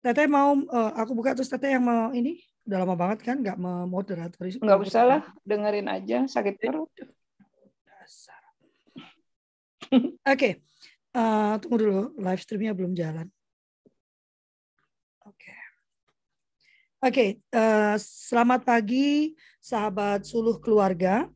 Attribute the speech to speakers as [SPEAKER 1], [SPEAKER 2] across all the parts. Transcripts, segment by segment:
[SPEAKER 1] Teteh mau uh, aku buka terus Teteh yang mau ini udah lama banget kan nggak mau moderator
[SPEAKER 2] nggak usah lah dengerin aja sakit perut.
[SPEAKER 1] dasar. Oke okay. uh, tunggu dulu live streamnya belum jalan. Oke. Okay. oke okay, uh, selamat pagi sahabat suluh keluarga.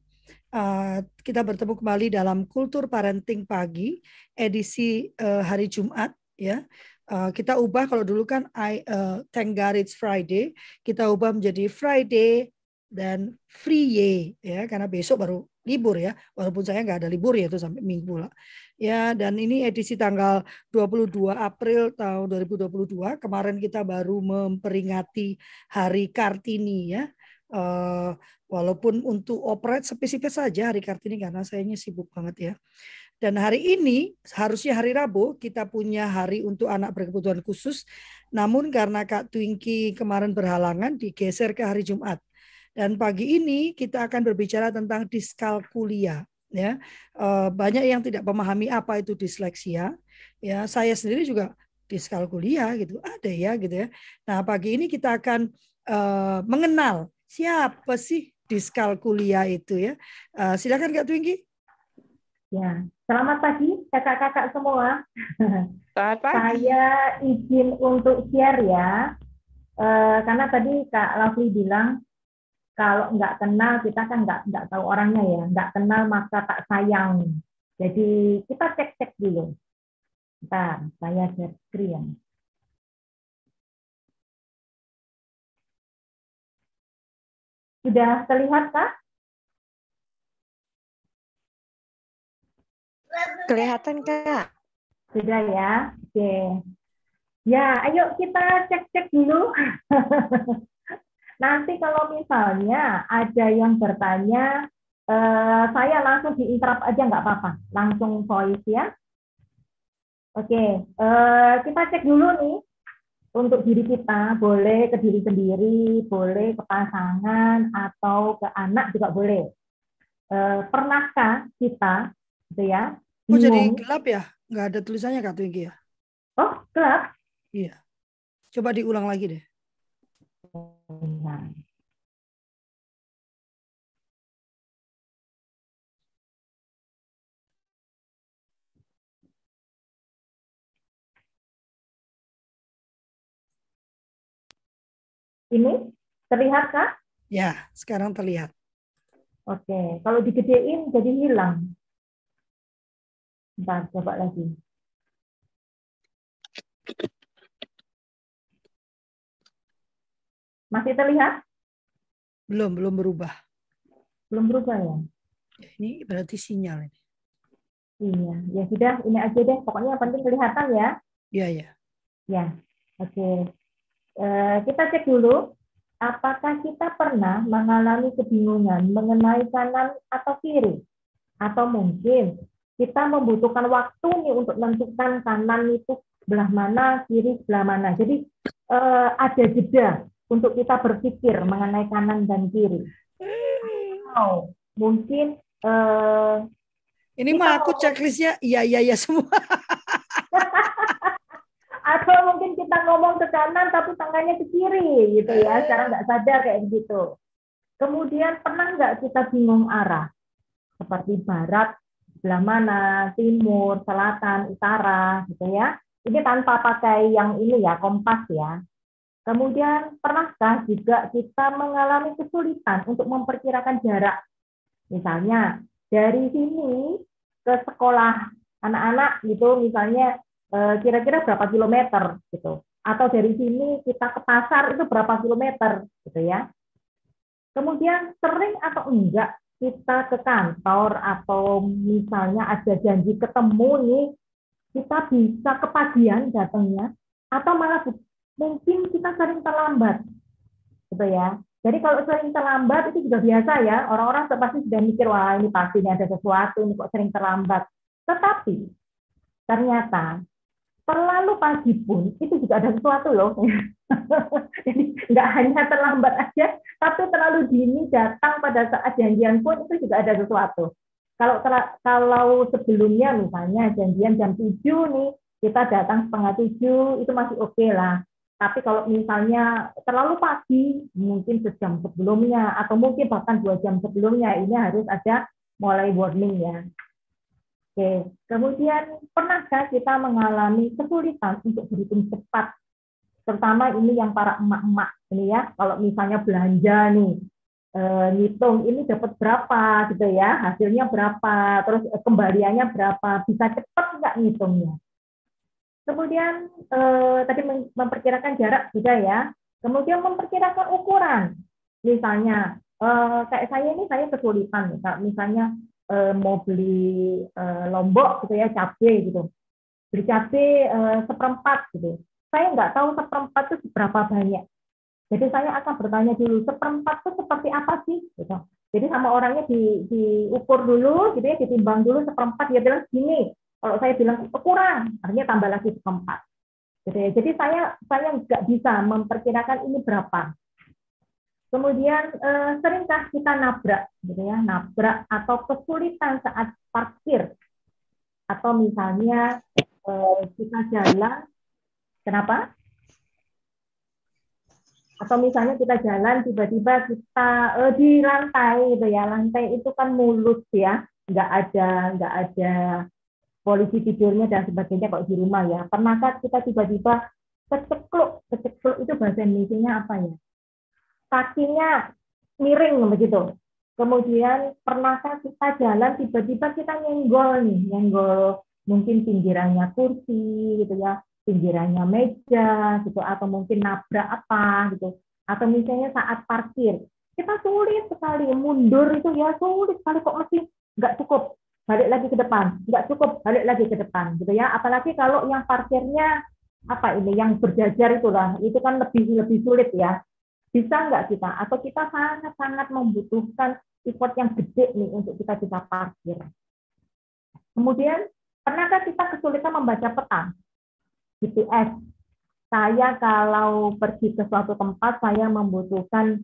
[SPEAKER 1] Uh, kita bertemu kembali dalam kultur parenting pagi edisi uh, hari Jumat ya Uh, kita ubah kalau dulu kan I uh, thank God it's Friday, kita ubah menjadi Friday dan free ya. Karena besok baru libur ya. Walaupun saya nggak ada libur ya itu sampai minggu pula ya dan ini edisi tanggal 22 April tahun 2022 kemarin kita baru memperingati Hari Kartini ya. Uh, walaupun untuk operate spesifik saja Hari Kartini karena sayanya sibuk banget ya dan hari ini harusnya hari Rabu kita punya hari untuk anak berkebutuhan khusus. Namun karena Kak Twinky kemarin berhalangan digeser ke hari Jumat. Dan pagi ini kita akan berbicara tentang diskalkulia. Ya, eh, banyak yang tidak memahami apa itu disleksia. Ya, saya sendiri juga diskalkulia gitu ada ya gitu ya. Nah pagi ini kita akan uh, mengenal siapa sih diskalkulia itu ya. Uh, silakan Kak Twinky.
[SPEAKER 3] Ya, selamat pagi kakak-kakak semua.
[SPEAKER 2] Selamat pagi.
[SPEAKER 3] Saya izin untuk share ya, e, karena tadi Kak Lovely bilang kalau nggak kenal kita kan nggak nggak tahu orangnya ya, nggak kenal maka tak sayang. Jadi kita cek-cek dulu. Bentar, saya share screen. Sudah terlihat kak?
[SPEAKER 4] Kelihatan, Kak.
[SPEAKER 3] Sudah ya? Oke. Ya, ayo kita cek-cek dulu. Nanti kalau misalnya ada yang bertanya, eh, saya langsung diinterrupt aja nggak apa-apa. Langsung voice ya. Oke, eh, kita cek dulu nih untuk diri kita, boleh ke diri sendiri, boleh ke pasangan, atau ke anak juga boleh. Eh, pernahkah kita, gitu ya,
[SPEAKER 1] Oh jadi gelap ya? Nggak ada tulisannya Kak Twinkie ya?
[SPEAKER 3] Oh gelap?
[SPEAKER 1] Iya. Coba diulang lagi deh.
[SPEAKER 3] Ini terlihat kak?
[SPEAKER 1] Ya, sekarang terlihat.
[SPEAKER 3] Oke, kalau digedein jadi hilang. Bentar, coba lagi. Masih terlihat?
[SPEAKER 1] Belum, belum berubah.
[SPEAKER 3] Belum berubah ya?
[SPEAKER 1] Ini berarti sinyal ini.
[SPEAKER 3] Iya, ya sudah, ini aja deh. Pokoknya yang penting kelihatan ya.
[SPEAKER 1] Iya, iya.
[SPEAKER 3] Ya, oke. E, kita cek dulu, apakah kita pernah mengalami kebingungan mengenai kanan atau kiri? Atau mungkin kita membutuhkan waktu nih untuk menentukan kanan itu sebelah mana, kiri sebelah mana. Jadi eh, ada jeda untuk kita berpikir mengenai kanan dan kiri. Mungkin eh,
[SPEAKER 1] ini mah aku checklistnya iya iya iya semua.
[SPEAKER 3] Atau mungkin kita ngomong ke kanan tapi tangannya ke kiri gitu ya, secara nggak sadar kayak gitu. Kemudian pernah nggak kita bingung arah? Seperti barat, sebelah mana, timur, selatan, utara, gitu ya. Ini tanpa pakai yang ini ya, kompas ya. Kemudian pernahkah juga kita mengalami kesulitan untuk memperkirakan jarak? Misalnya dari sini ke sekolah anak-anak gitu, misalnya eh, kira-kira berapa kilometer gitu. Atau dari sini kita ke pasar itu berapa kilometer gitu ya. Kemudian sering atau enggak kita ke kantor atau misalnya ada janji ketemu nih, kita bisa kepagian datangnya atau malah mungkin kita sering terlambat. Gitu ya. Jadi kalau sering terlambat itu juga biasa ya, orang-orang pasti sudah mikir wah ini pasti ada sesuatu ini kok sering terlambat. Tetapi ternyata terlalu pagi pun itu juga ada sesuatu loh. Jadi nggak hanya terlambat aja, tapi terlalu dini datang pada saat janjian pun itu juga ada sesuatu. Kalau kalau sebelumnya misalnya janjian jam 7 nih, kita datang setengah tujuh itu masih oke okay lah. Tapi kalau misalnya terlalu pagi, mungkin sejam sebelumnya atau mungkin bahkan dua jam sebelumnya ini harus ada mulai warning ya. Oke, kemudian pernahkah kita mengalami kesulitan untuk berhitung cepat? Terutama ini yang para emak-emak ini ya, kalau misalnya belanja nih, eh, ngitung ini dapat berapa gitu ya, hasilnya berapa, terus kembaliannya berapa, bisa cepat nggak ngitungnya? Kemudian eh, tadi memperkirakan jarak juga ya. Kemudian memperkirakan ukuran. Misalnya eh, kayak saya ini saya kesulitan misalnya eh, mau beli eh, lombok gitu ya cabai gitu. Beli cabai eh, seperempat gitu. Saya nggak tahu seperempat itu seberapa banyak. Jadi saya akan bertanya dulu seperempat itu seperti apa sih gitu. Jadi sama orangnya di, diukur dulu gitu ya, ditimbang dulu seperempat dia bilang gini, kalau saya bilang kurang, artinya tambah lagi seperempat. Gitu ya. Jadi saya saya nggak bisa memperkirakan ini berapa. Kemudian eh, seringkah kita nabrak, gitu ya, nabrak atau kesulitan saat parkir, atau misalnya eh, kita jalan, kenapa? Atau misalnya kita jalan tiba-tiba kita eh, di lantai, gitu ya, lantai itu kan mulus ya, nggak ada nggak ada polisi tidurnya dan sebagainya kalau di rumah ya. Pernahkah kita tiba-tiba kecekluk, kecekluk itu bahasa Indonesia apa ya? Kakinya miring begitu. Kemudian pernahkah kita jalan tiba-tiba kita nyenggol nih, nyenggol mungkin pinggirannya kursi gitu ya, pinggirannya meja gitu atau mungkin nabrak apa gitu. Atau misalnya saat parkir, kita sulit sekali mundur itu ya sulit sekali kok masih nggak cukup balik lagi ke depan, nggak cukup balik lagi ke depan, gitu ya. Apalagi kalau yang parkirnya apa ini, yang berjajar itulah, itu kan lebih lebih sulit ya. Bisa nggak kita? Atau kita sangat-sangat membutuhkan effort yang gede nih untuk kita bisa parkir. Kemudian, pernahkah kita kesulitan membaca peta? GPS. Saya kalau pergi ke suatu tempat, saya membutuhkan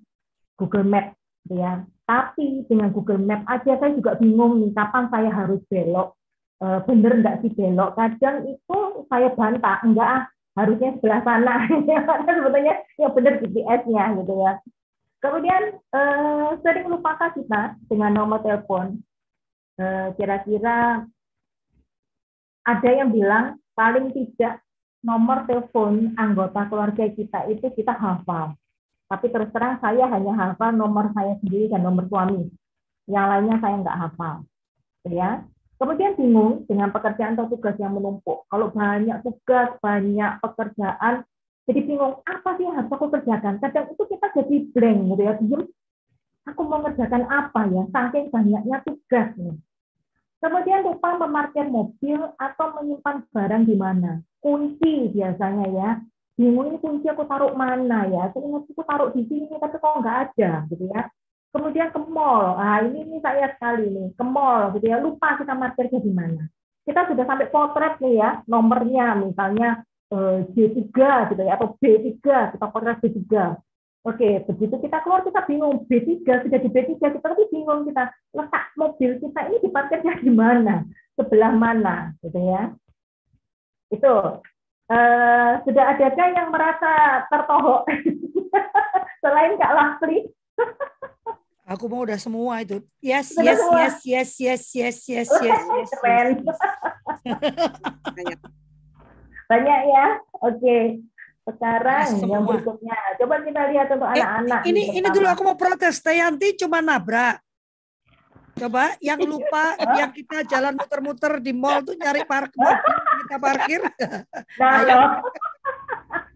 [SPEAKER 3] Google Map, ya tapi dengan Google Map aja saya juga bingung nih kapan saya harus belok. E, bener nggak sih belok? Kadang itu saya bantah, enggak ah, harusnya sebelah sana. Karena sebetulnya yang benar GPS-nya gitu ya. Kemudian eh, sering lupakah kita dengan nomor telepon? Eh, kira-kira ada yang bilang paling tidak nomor telepon anggota keluarga kita itu kita hafal. Tapi terus terang saya hanya hafal nomor saya sendiri dan nomor suami. Yang lainnya saya nggak hafal. Ya. Kemudian bingung dengan pekerjaan atau tugas yang menumpuk. Kalau banyak tugas, banyak pekerjaan, jadi bingung apa sih yang harus aku kerjakan. Kadang itu kita jadi blank gitu ya, diem. Aku mau kerjakan apa ya? Saking banyaknya tugas nih. Kemudian lupa memarkir mobil atau menyimpan barang di mana. Kunci biasanya ya bingung ini kunci aku taruh mana ya saya ingat aku taruh di sini tapi kok nggak ada gitu ya kemudian ke mall. Ah ini ini saya sekali nih ke mall gitu ya. Lupa kita markirnya di mana. Kita sudah sampai potret nih ya nomornya misalnya eh, J3 gitu ya atau B3 kita potret B3 Oke, begitu kita keluar kita bingung B3 sudah di B3 kita tapi bingung kita letak mobil kita ini diparkirnya di mana, sebelah mana, gitu ya. Itu. Uh, sudah adakah yang merasa tertohok? Selain Kak Lastri?
[SPEAKER 1] Aku mau udah semua itu. Yes, yes, semua. yes, yes, yes, yes, yes, yes, yes.
[SPEAKER 3] Keren. Banyak. Banyak ya. Oke. Okay. Sekarang nah, yang berikutnya, coba kita lihat untuk eh, anak-anak.
[SPEAKER 1] Eh, ini ini dulu aku mau protes. Tayanti cuma nabrak. Coba yang lupa yang kita jalan muter-muter di mall tuh nyari parkir kita parkir. Nah,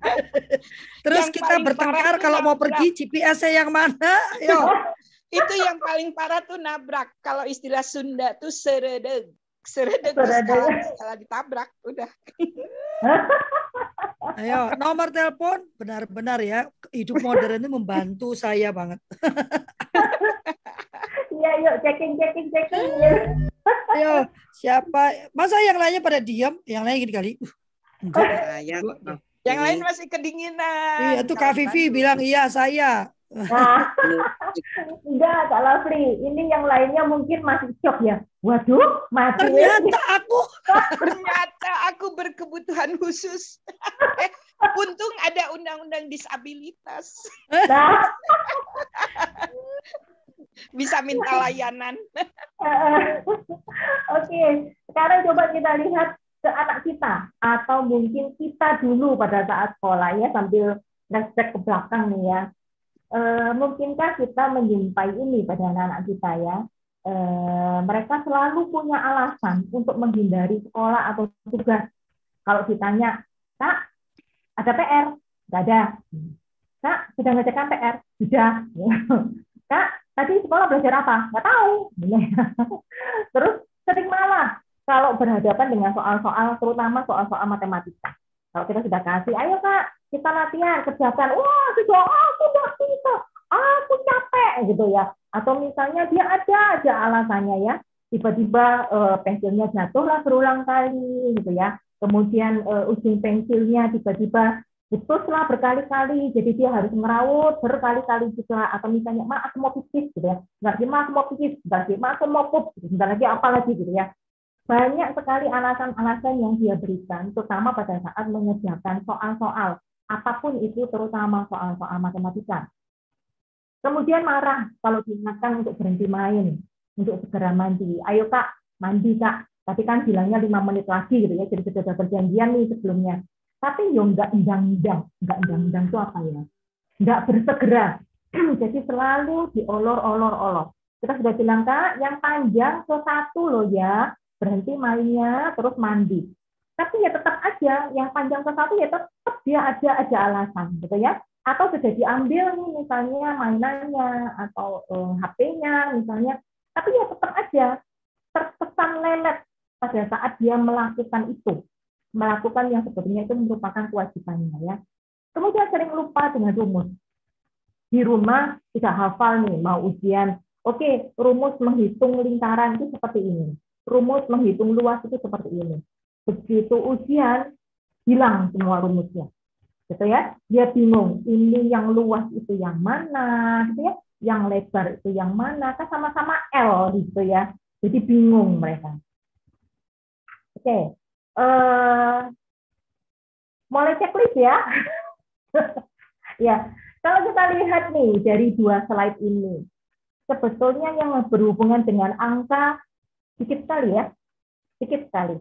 [SPEAKER 1] Terus yang kita bertengkar kalau mau pergi GPS-nya yang mana? Yo.
[SPEAKER 2] Itu yang paling parah tuh nabrak. Kalau istilah Sunda tuh seredeg. Seredeg setelah ditabrak udah.
[SPEAKER 1] Ayo, nomor telepon benar-benar ya hidup modern ini membantu saya banget.
[SPEAKER 3] Iya, yuk checking checking checking.
[SPEAKER 1] Ayo, siapa? Masa yang lainnya pada diam? Yang lain gini kali. Uh,
[SPEAKER 2] enggak. Saya. Yang lain masih kedinginan.
[SPEAKER 1] Iya, tuh Kak Vivi bilang iya saya.
[SPEAKER 3] Nah, enggak Kak Lafri. Ini yang lainnya mungkin masih shock ya. Waduh, mati.
[SPEAKER 1] Ternyata aku.
[SPEAKER 2] Ternyata aku berkebutuhan khusus. untung ada undang-undang disabilitas. Nah. Bisa minta layanan.
[SPEAKER 3] Oke, sekarang coba kita lihat ke anak kita atau mungkin kita dulu pada saat sekolah ya sambil flashback ke belakang nih ya. E, mungkinkah kita menjumpai ini pada anak-anak kita ya? E, mereka selalu punya alasan untuk menghindari sekolah atau tugas. Kalau ditanya, Kak, ada PR? Tidak ada. Kak, sudah ngerjakan PR? Sudah. Kak, tadi sekolah belajar apa? Nggak tahu. Terus sering malah kalau berhadapan dengan soal-soal, terutama soal-soal matematika. Kalau kita sudah kasih, ayo kak, kita latihan, kerjakan. Wah, sudah, ah, sudah bisa, aku capek gitu ya. Atau misalnya dia ada aja alasannya ya, tiba-tiba uh, pensilnya jatuh lah berulang kali gitu ya. Kemudian uh, ujung pensilnya tiba-tiba putuslah berkali-kali, jadi dia harus merawat berkali-kali juga. Atau misalnya, ma aku mau pipis gitu ya, nggak lagi ma aku mau pipis, nggak lagi ma aku mau pup, sebentar lagi apa lagi gitu ya banyak sekali alasan-alasan yang dia berikan, terutama pada saat mengerjakan soal-soal, apa pun itu terutama soal-soal matematika. Kemudian marah kalau diingatkan untuk berhenti main, untuk segera mandi. Ayo kak, mandi kak. Tapi kan bilangnya lima menit lagi gitu ya, jadi sudah ada perjanjian nih sebelumnya. Tapi yo nggak endang-endang, nggak endang-endang itu apa ya? Nggak bersegera. jadi selalu diolor-olor-olor. Kita sudah bilang kak, yang panjang ke satu loh ya, berhenti mainnya terus mandi tapi ya tetap aja yang panjang ke satu ya tetap dia ada aja alasan gitu ya. Atau sudah diambil nih misalnya mainannya atau eh, HP-nya misalnya. Tapi ya tetap aja terkesan lelet pada saat dia melakukan itu. Melakukan yang sebetulnya itu merupakan kewajibannya ya. Kemudian sering lupa dengan rumus. Di rumah tidak hafal nih mau ujian. Oke rumus menghitung lingkaran itu seperti ini. Rumus menghitung luas itu seperti ini. Begitu ujian, hilang semua rumusnya. Gitu ya. Dia bingung, ini yang luas itu yang mana, gitu ya. Yang lebar itu yang mana, kan sama-sama L gitu ya. Jadi bingung mereka. Oke. Okay. Uh, eh, mulai checklist ya. ya, kalau kita lihat nih dari dua slide ini, sebetulnya yang berhubungan dengan angka sedikit sekali ya, sedikit sekali.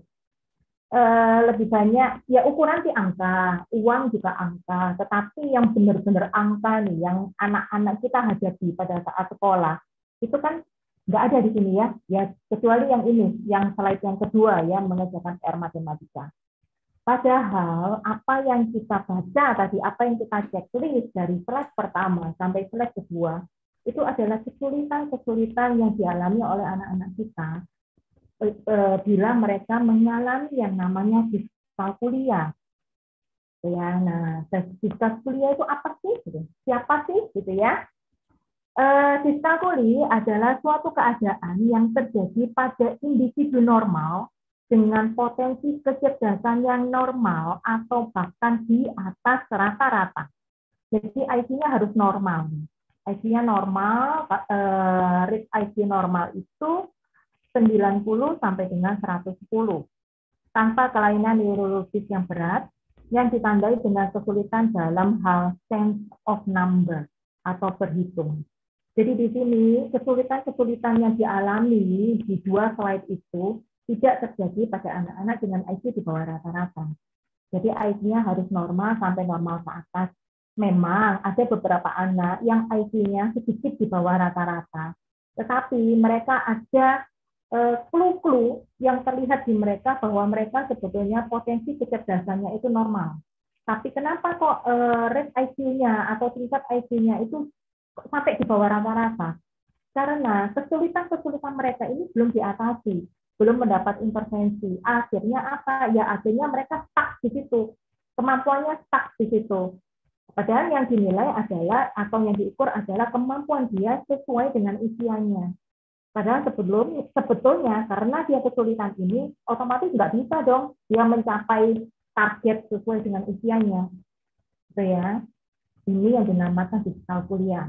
[SPEAKER 3] E, lebih banyak ya ukuran sih angka, uang juga angka, tetapi yang benar-benar angka nih, yang anak-anak kita hadapi pada saat sekolah itu kan nggak ada di sini ya, ya kecuali yang ini, yang slide yang kedua ya mengerjakan PR matematika. Padahal apa yang kita baca tadi, apa yang kita checklist dari slide pertama sampai slide kedua, itu adalah kesulitan-kesulitan yang dialami oleh anak-anak kita Eh, bila mereka mengalami yang namanya diskalkulia. Ya, nah, diskalkulia itu apa sih? Gitu. Siapa sih, gitu ya? Uh, diskalkuli adalah suatu keadaan yang terjadi pada individu normal dengan potensi kecerdasan yang normal atau bahkan di atas rata-rata. Jadi IQ-nya harus normal. IQ-nya normal, uh, rate IQ normal itu 90 sampai dengan 110 tanpa kelainan neurologis yang berat yang ditandai dengan kesulitan dalam hal sense of number atau berhitung. Jadi di sini kesulitan-kesulitan yang dialami di dua slide itu tidak terjadi pada anak-anak dengan IQ di bawah rata-rata. Jadi IQ-nya harus normal sampai normal ke atas. Memang ada beberapa anak yang IQ-nya sedikit di bawah rata-rata, tetapi mereka ada clue-clue yang terlihat di mereka bahwa mereka sebetulnya potensi kecerdasannya itu normal. Tapi kenapa kok uh, rate IQ-nya atau tingkat IQ-nya itu sampai di bawah rata-rata? Karena kesulitan-kesulitan mereka ini belum diatasi, belum mendapat intervensi. Akhirnya apa? Ya akhirnya mereka stuck di situ. Kemampuannya stuck di situ. Padahal yang dinilai adalah atau yang diukur adalah kemampuan dia sesuai dengan usianya. Padahal sebelum sebetulnya karena dia kesulitan ini otomatis nggak bisa dong dia mencapai target sesuai dengan usianya. Gitu ya. Ini yang dinamakan digital kuliah.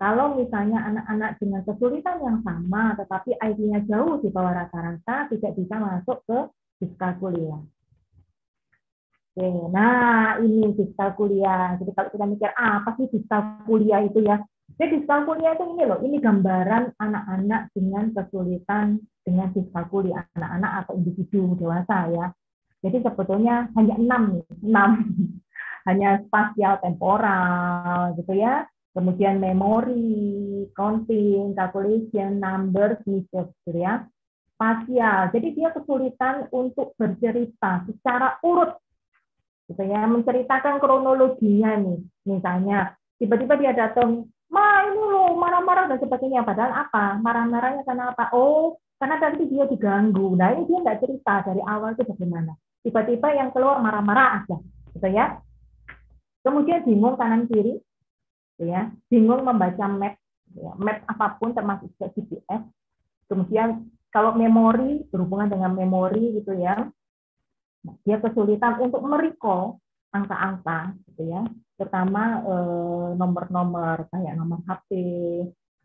[SPEAKER 3] Kalau misalnya anak-anak dengan kesulitan yang sama, tetapi IQ-nya jauh di bawah rata-rata, tidak bisa masuk ke digital kuliah. Oke, nah ini digital kuliah. Jadi kalau kita mikir ah, apa sih digital kuliah itu ya? Jadi digital kuliah itu ini loh, ini gambaran anak-anak dengan kesulitan dengan digital kuliah, anak-anak atau individu dewasa ya. Jadi sebetulnya hanya enam enam. hanya spasial temporal gitu ya kemudian memori, counting, calculation, numbers, misses, gitu ya. Spasial, jadi dia kesulitan untuk bercerita secara urut, gitu ya, menceritakan kronologinya nih. Misalnya, tiba-tiba dia datang, ma ini lo marah-marah dan sebagainya. Padahal apa? Marah-marahnya karena apa? Oh, karena tadi dia diganggu. Nah ini dia nggak cerita dari awal itu bagaimana. Tiba-tiba yang keluar marah-marah aja, gitu ya. Kemudian bingung kanan kiri, gitu ya bingung membaca map gitu ya. map apa pun termasuk GPS kemudian kalau memori berhubungan dengan memori gitu ya nah, dia kesulitan untuk merecall angka-angka gitu ya. Terutama eh, nomor-nomor kayak nomor HP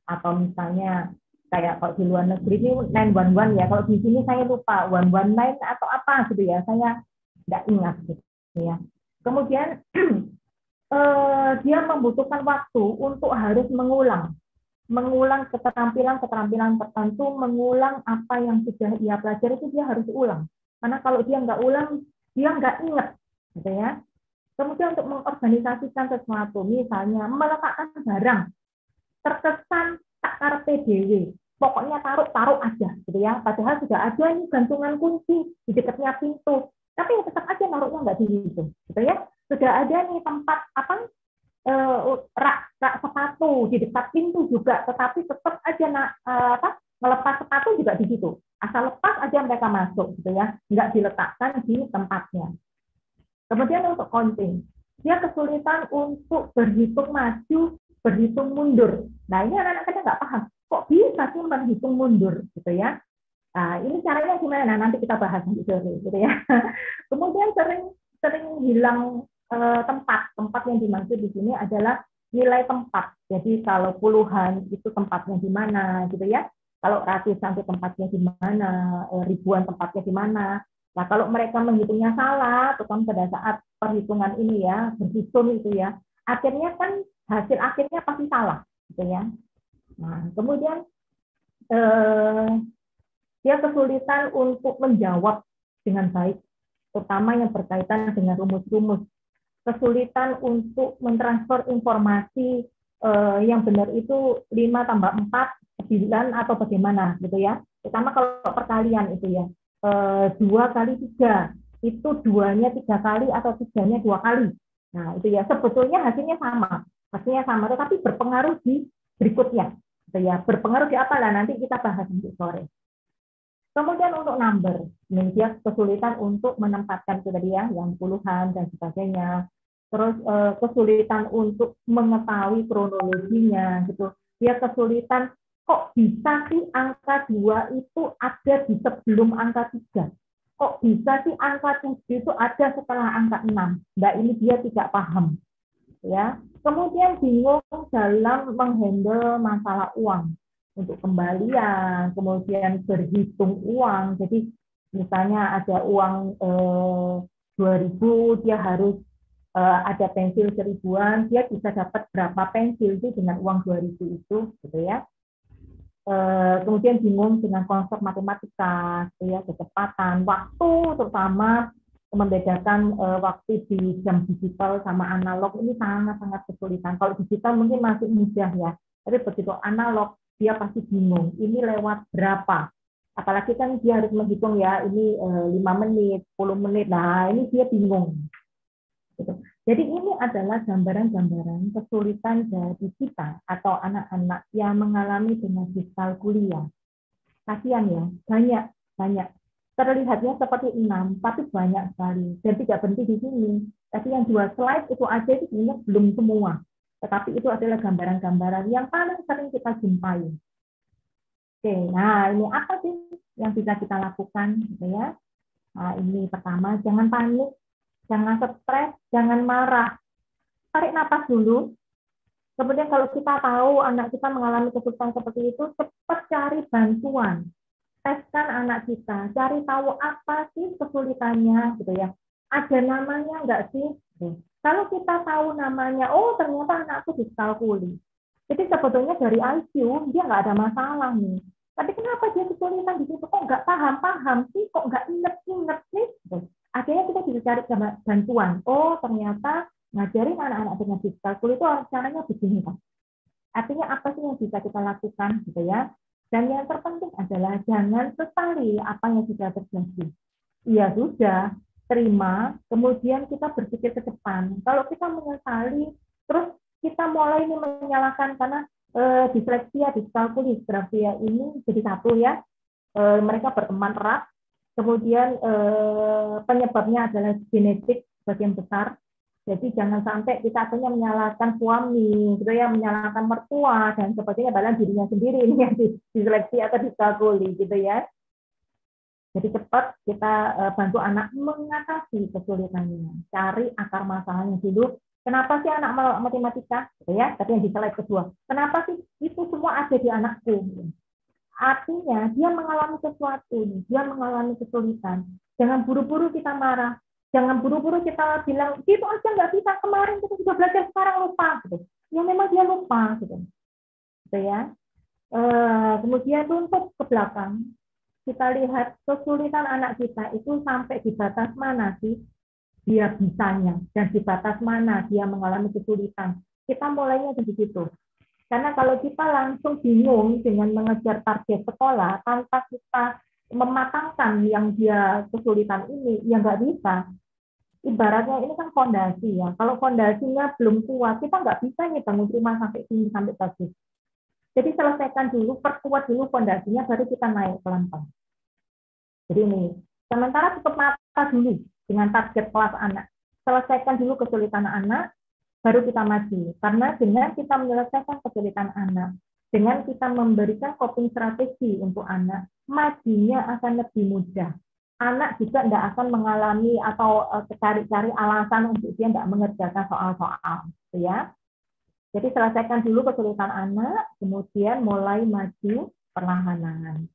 [SPEAKER 3] atau misalnya kayak kalau di luar negeri ini 911 ya. Kalau di sini saya lupa 119 atau apa gitu ya. Saya tidak ingat gitu ya. Kemudian eh, dia membutuhkan waktu untuk harus mengulang. Mengulang keterampilan-keterampilan tertentu, mengulang apa yang sudah ia pelajari itu dia harus ulang. Karena kalau dia nggak ulang, dia nggak ingat, gitu ya. Kemudian untuk mengorganisasikan sesuatu, misalnya meletakkan barang, terkesan tak karpe dewe, pokoknya taruh-taruh aja, gitu ya. Padahal sudah ada nih gantungan kunci di dekatnya pintu, tapi tetap aja naruhnya nggak di situ, gitu ya sudah ada nih tempat apa eh, rak rak sepatu di dekat pintu juga, tetapi tetap aja na, eh, apa melepas sepatu juga di situ. Asal lepas aja mereka masuk gitu ya, nggak diletakkan di tempatnya. Kemudian untuk counting, dia kesulitan untuk berhitung maju, berhitung mundur. Nah ini anak-anak kadang nggak paham, kok bisa sih berhitung mundur gitu ya? Nah, ini caranya gimana? Nah, nanti kita bahas nanti sore, gitu ya. Kemudian sering sering hilang Eh, tempat. Tempat yang dimaksud di sini adalah nilai tempat. Jadi kalau puluhan itu tempatnya di mana gitu ya. Kalau ratusan itu tempatnya di mana, eh, ribuan tempatnya di mana. Nah, kalau mereka menghitungnya salah, terutama pada saat perhitungan ini ya, berhitung itu ya, akhirnya kan hasil akhirnya pasti salah, gitu ya. Nah, kemudian eh, dia kesulitan untuk menjawab dengan baik, terutama yang berkaitan dengan rumus-rumus kesulitan untuk mentransfer informasi uh, yang benar itu 5 tambah 4, 9 atau bagaimana gitu ya. Terutama kalau perkalian itu ya. Uh, dua kali tiga itu duanya tiga kali atau tiganya dua kali. Nah itu ya sebetulnya hasilnya sama, hasilnya sama, tetapi berpengaruh di berikutnya. Gitu ya. Berpengaruh di apa lah nanti kita bahas nanti sore. Kemudian untuk number, ini dia kesulitan untuk menempatkan itu tadi ya, yang puluhan dan sebagainya terus uh, kesulitan untuk mengetahui kronologinya gitu. Dia kesulitan kok bisa sih angka dua itu ada di sebelum angka tiga? Kok bisa sih angka tujuh itu ada setelah angka enam? Nah ini dia tidak paham. Ya, kemudian bingung dalam menghandle masalah uang untuk kembalian, kemudian berhitung uang. Jadi misalnya ada uang eh, 2000 dia harus uh, ada pensil seribuan, dia bisa dapat berapa pensil itu dengan uang 2000 itu, gitu ya. Uh, kemudian bingung dengan konsep matematika, ya, kecepatan, waktu terutama membedakan uh, waktu di jam digital sama analog ini sangat-sangat kesulitan. Kalau digital mungkin masih mudah ya, tapi begitu analog dia pasti bingung. Ini lewat berapa? Apalagi kan dia harus menghitung ya, ini lima menit, 10 menit. Nah, ini dia bingung. Gitu. Jadi ini adalah gambaran-gambaran kesulitan dari kita atau anak-anak yang mengalami dengan digital kuliah. Kasihan ya, banyak, banyak. Terlihatnya seperti enam, tapi banyak sekali. Dan tidak berhenti di sini. Tapi yang dua slide itu aja itu sebenarnya belum semua. Tetapi itu adalah gambaran-gambaran yang paling sering kita jumpai. Oke, nah ini apa sih yang bisa kita lakukan? Gitu ya. Nah, ini pertama, jangan panik jangan stres, jangan marah. Tarik napas dulu. Kemudian kalau kita tahu anak kita mengalami kesulitan seperti itu, cepat cari bantuan. Teskan anak kita, cari tahu apa sih kesulitannya, gitu ya. Ada namanya enggak sih? Kalau kita tahu namanya, oh ternyata anakku diskalkuli. Jadi sebetulnya dari IQ dia nggak ada masalah nih. Tapi kenapa dia kesulitan di situ? Kok nggak paham-paham sih? Kok nggak inget-inget sih? Akhirnya kita bisa cari bantuan. Oh ternyata ngajarin anak-anak dengan diskalkuli itu caranya begini kan. Artinya apa sih yang bisa kita lakukan gitu ya? Dan yang terpenting adalah jangan sesali apa yang sudah terjadi. Iya sudah, terima, kemudian kita berpikir ke depan. Kalau kita menyesali, terus kita mulai ini menyalahkan karena eh, disleksia, diskalkuli, disgrafia ini jadi satu ya. Eh, mereka berteman erat. Kemudian eh, penyebabnya adalah genetik bagian besar. Jadi jangan sampai kita akhirnya menyalahkan suami, gitu ya, menyalahkan mertua dan sebagainya, padahal dirinya sendiri ini yang diseleksi atau diskalkuli, gitu ya. Jadi cepat kita eh, bantu anak mengatasi kesulitannya, cari akar masalahnya dulu, Kenapa sih anak matematika? Gitu ya, tapi yang di slide kedua. Kenapa sih itu semua ada di anakku? Artinya dia mengalami sesuatu, dia mengalami kesulitan. Jangan buru-buru kita marah, jangan buru-buru kita bilang itu aja nggak bisa kemarin kita sudah belajar sekarang lupa gitu. Ya memang dia lupa gitu. Gitu ya. E, kemudian untuk ke belakang kita lihat kesulitan anak kita itu sampai di batas mana sih? dia bisanya dan di batas mana dia mengalami kesulitan. Kita mulainya dari situ. Karena kalau kita langsung bingung dengan mengejar target sekolah tanpa kita mematangkan yang dia kesulitan ini, ya nggak bisa. Ibaratnya ini kan fondasi ya. Kalau fondasinya belum kuat, kita nggak bisa nih bangun rumah sampai tinggi sampai bagus. Jadi selesaikan dulu, perkuat dulu fondasinya, baru kita naik pelan-pelan. Jadi ini, sementara tutup mata dulu, dengan target kelas anak. Selesaikan dulu kesulitan anak, baru kita maju. Karena dengan kita menyelesaikan kesulitan anak, dengan kita memberikan coping strategi untuk anak, majunya akan lebih mudah. Anak juga tidak akan mengalami atau eh, cari-cari alasan untuk dia tidak mengerjakan soal-soal. Gitu ya. Jadi selesaikan dulu kesulitan anak, kemudian mulai maju perlahan-lahan.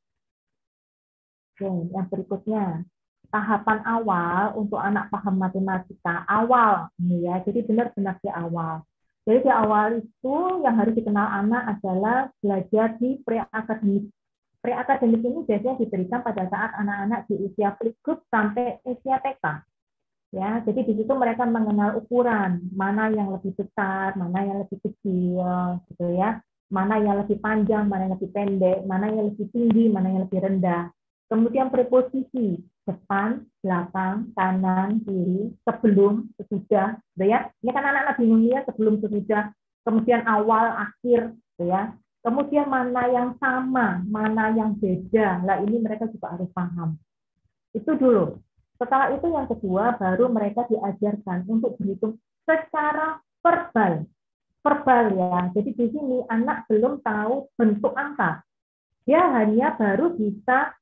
[SPEAKER 3] Oke, yang berikutnya tahapan awal untuk anak paham matematika awal ya. Jadi benar-benar di awal. Jadi di awal itu yang harus dikenal anak adalah belajar di pre-akademik. Pre-akademik ini biasanya diberikan pada saat anak-anak di usia playgroup sampai usia TK ya jadi di situ mereka mengenal ukuran mana yang lebih besar mana yang lebih kecil gitu ya. Mana yang lebih panjang mana yang lebih pendek mana yang lebih tinggi mana yang lebih rendah kemudian preposisi depan, belakang, kanan, kiri, sebelum, sesudah, gitu ya. Ini kan anak-anak bingung ya sebelum, sesudah, kemudian awal, akhir, gitu ya. Kemudian mana yang sama, mana yang beda. Lah ini mereka juga harus paham. Itu dulu. Setelah itu yang kedua baru mereka diajarkan untuk berhitung secara verbal. Verbal ya. Jadi di sini anak belum tahu bentuk angka. Dia hanya baru bisa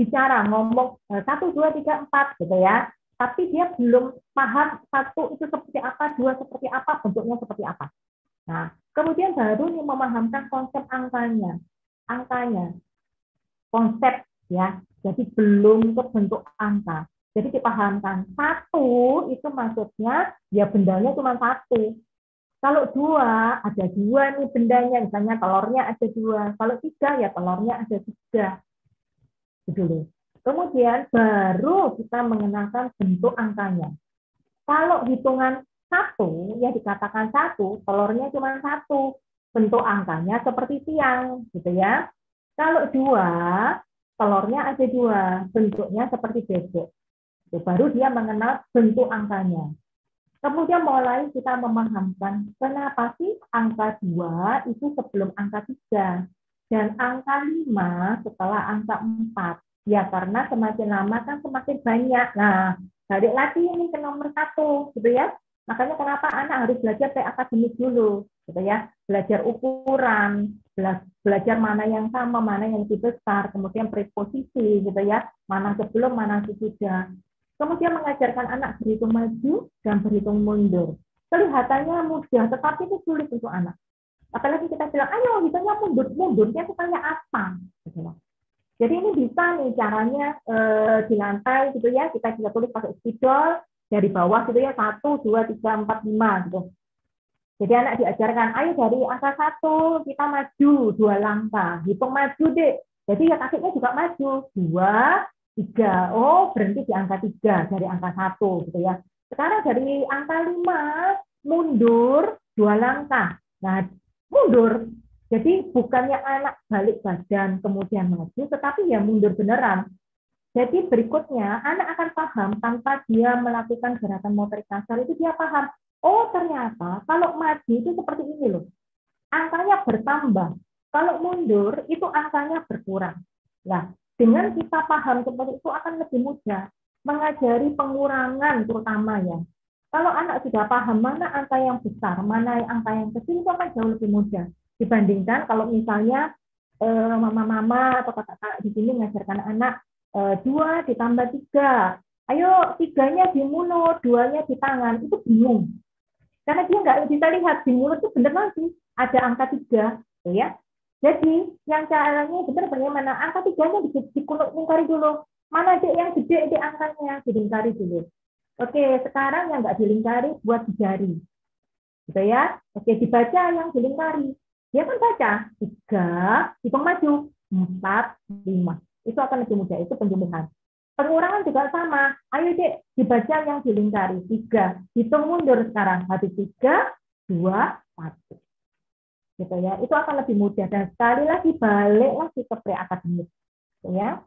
[SPEAKER 3] bicara ngomong eh, satu dua tiga empat gitu ya. Tapi dia belum paham satu itu seperti apa dua seperti apa bentuknya seperti apa. Nah kemudian baru nih memahamkan konsep angkanya. Angkanya. Konsep ya. Jadi belum ke angka. Jadi dipahamkan satu itu maksudnya ya bendanya cuma satu. Kalau dua ada dua nih bendanya. Misalnya telurnya ada dua. Kalau tiga ya telurnya ada tiga dulu. Kemudian baru kita mengenalkan bentuk angkanya. Kalau hitungan satu, ya dikatakan satu, telurnya cuma satu, bentuk angkanya seperti tiang, gitu ya. Kalau dua, telurnya ada dua, bentuknya seperti bebek. Baru dia mengenal bentuk angkanya. Kemudian mulai kita memahamkan kenapa sih angka dua itu sebelum angka tiga dan angka 5 setelah angka 4. Ya, karena semakin lama kan semakin banyak. Nah, balik lagi ini ke nomor satu, gitu ya. Makanya kenapa anak harus belajar kayak akademik dulu, gitu ya. Belajar ukuran, belajar mana yang sama, mana yang lebih besar, kemudian preposisi, gitu ya. Mana sebelum, mana sesudah. Kemudian mengajarkan anak berhitung maju dan berhitung mundur. Kelihatannya mudah, tetapi itu sulit untuk anak. Apalagi kita bilang, ayo hitungnya mundur, mundurnya itu kayak apa? Gitu Jadi ini bisa nih caranya eh, di lantai gitu ya, kita bisa tulis pakai spidol dari bawah gitu ya, satu, dua, tiga, empat, lima gitu. Jadi anak diajarkan, ayo dari angka satu kita maju dua langkah, hitung maju deh. Jadi ya kakinya juga maju dua, tiga. Oh berhenti di angka tiga dari angka satu gitu ya. Sekarang dari angka lima mundur dua langkah. Nah mundur. Jadi bukannya anak balik badan kemudian maju, tetapi ya mundur beneran. Jadi berikutnya anak akan paham tanpa dia melakukan gerakan motorik kasar itu dia paham Oh ternyata kalau maju itu seperti ini loh. Angkanya bertambah. Kalau mundur itu angkanya berkurang. Nah, dengan kita paham seperti itu akan lebih mudah mengajari pengurangan terutama ya. Kalau anak sudah paham mana angka yang besar, mana angka yang kecil itu akan jauh lebih mudah dibandingkan kalau misalnya eh, mama-mama atau kakak-kakak di sini mengajarkan anak eh, dua ditambah tiga, ayo tiganya di mulut, duanya di tangan, itu bingung. Karena dia nggak bisa lihat di mulut itu benar lagi ada angka tiga, ya. Jadi yang caranya benar bagaimana angka tiganya di, dilingkari dulu. Mana dek yang gede di angkanya dilingkari dulu. Oke, sekarang yang nggak dilingkari buat jari. Gitu ya. Oke, dibaca yang dilingkari. Dia kan baca tiga, hitung maju empat, lima. Itu akan lebih mudah. Itu penjumlahan. Pengurangan juga sama. Ayo dek, dibaca yang dilingkari. Tiga. Hitung mundur sekarang. Habis tiga, dua, satu. Gitu ya. Itu akan lebih mudah. Dan sekali lagi balik lagi ke pre-akademik. Gitu ya.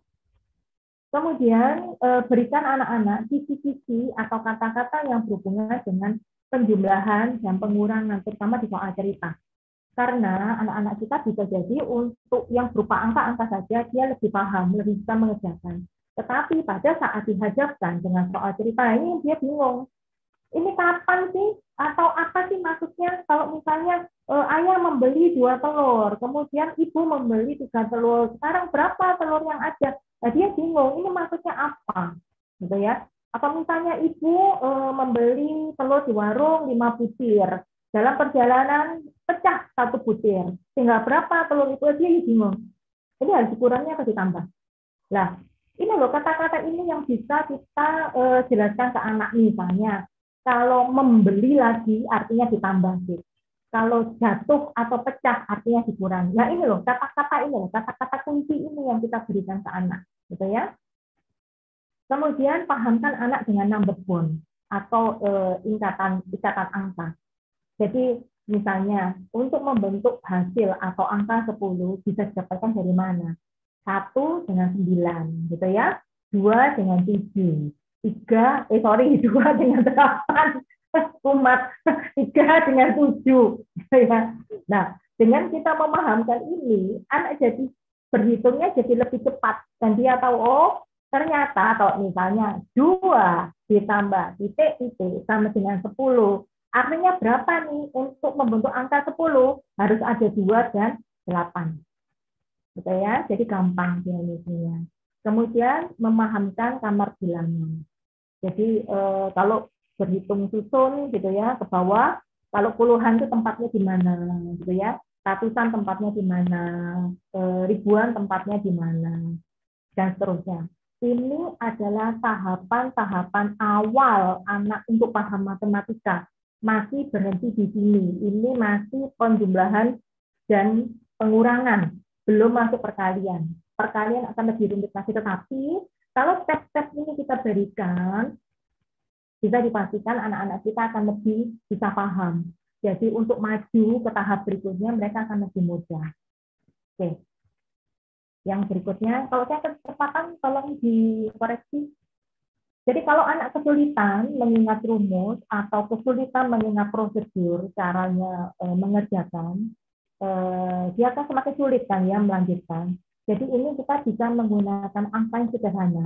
[SPEAKER 3] Kemudian eh, berikan anak-anak kisi-kisi atau kata-kata yang berhubungan dengan penjumlahan dan pengurangan, terutama di soal cerita. Karena anak-anak kita bisa jadi untuk yang berupa angka-angka saja, dia lebih paham, lebih bisa mengerjakan. Tetapi pada saat dihadapkan dengan soal cerita ini dia bingung. Ini kapan sih? Atau apa sih maksudnya kalau misalnya eh, ayah membeli dua telur, kemudian ibu membeli tiga telur, sekarang berapa telur yang ada? Nah, dia bingung, ini maksudnya apa? Gitu ya. Atau misalnya ibu eh, membeli telur di warung lima butir, dalam perjalanan pecah satu butir, tinggal berapa telur itu dia bingung. Ini harus dikurangnya atau ditambah? Lah, ini loh kata-kata ini yang bisa kita uh, jelaskan ke anak misalnya kalau membeli lagi artinya ditambah sih kalau jatuh atau pecah artinya dikurangi nah ini loh kata-kata ini loh kata-kata kunci ini yang kita berikan ke anak gitu ya kemudian pahamkan anak dengan number bond atau uh, ikatan ikatan angka jadi misalnya untuk membentuk hasil atau angka 10 bisa didapatkan dari mana satu dengan sembilan, gitu ya. Dua dengan tujuh. Tiga, eh sorry, dua dengan delapan. Umat. Tiga dengan tujuh. Gitu ya. Nah, dengan kita memahamkan ini, anak jadi berhitungnya jadi lebih cepat. Dan dia tahu, oh ternyata kalau misalnya dua ditambah titik-titik sama dengan sepuluh, artinya berapa nih untuk membentuk angka sepuluh? Harus ada dua dan delapan gitu ya. Jadi gampang dialognya. Kemudian memahamkan kamar bilangan. Jadi eh, kalau berhitung susun gitu ya ke bawah, kalau puluhan itu tempatnya di mana gitu ya. Ratusan tempatnya di mana, ribuan tempatnya di mana, dan seterusnya. Ini adalah tahapan-tahapan awal anak untuk paham matematika. Masih berhenti di sini. Ini masih penjumlahan dan pengurangan belum masuk perkalian. Perkalian akan lebih rumit lagi, tetapi kalau step-step ini kita berikan, bisa dipastikan anak-anak kita akan lebih bisa paham. Jadi untuk maju ke tahap berikutnya mereka akan lebih mudah. Oke. Yang berikutnya, kalau saya kecepatan tolong dikoreksi. Jadi kalau anak kesulitan mengingat rumus atau kesulitan mengingat prosedur caranya e, mengerjakan, Eh, dia akan semakin sulit kan ya melanjutkan. Jadi ini kita bisa menggunakan angka yang sederhana,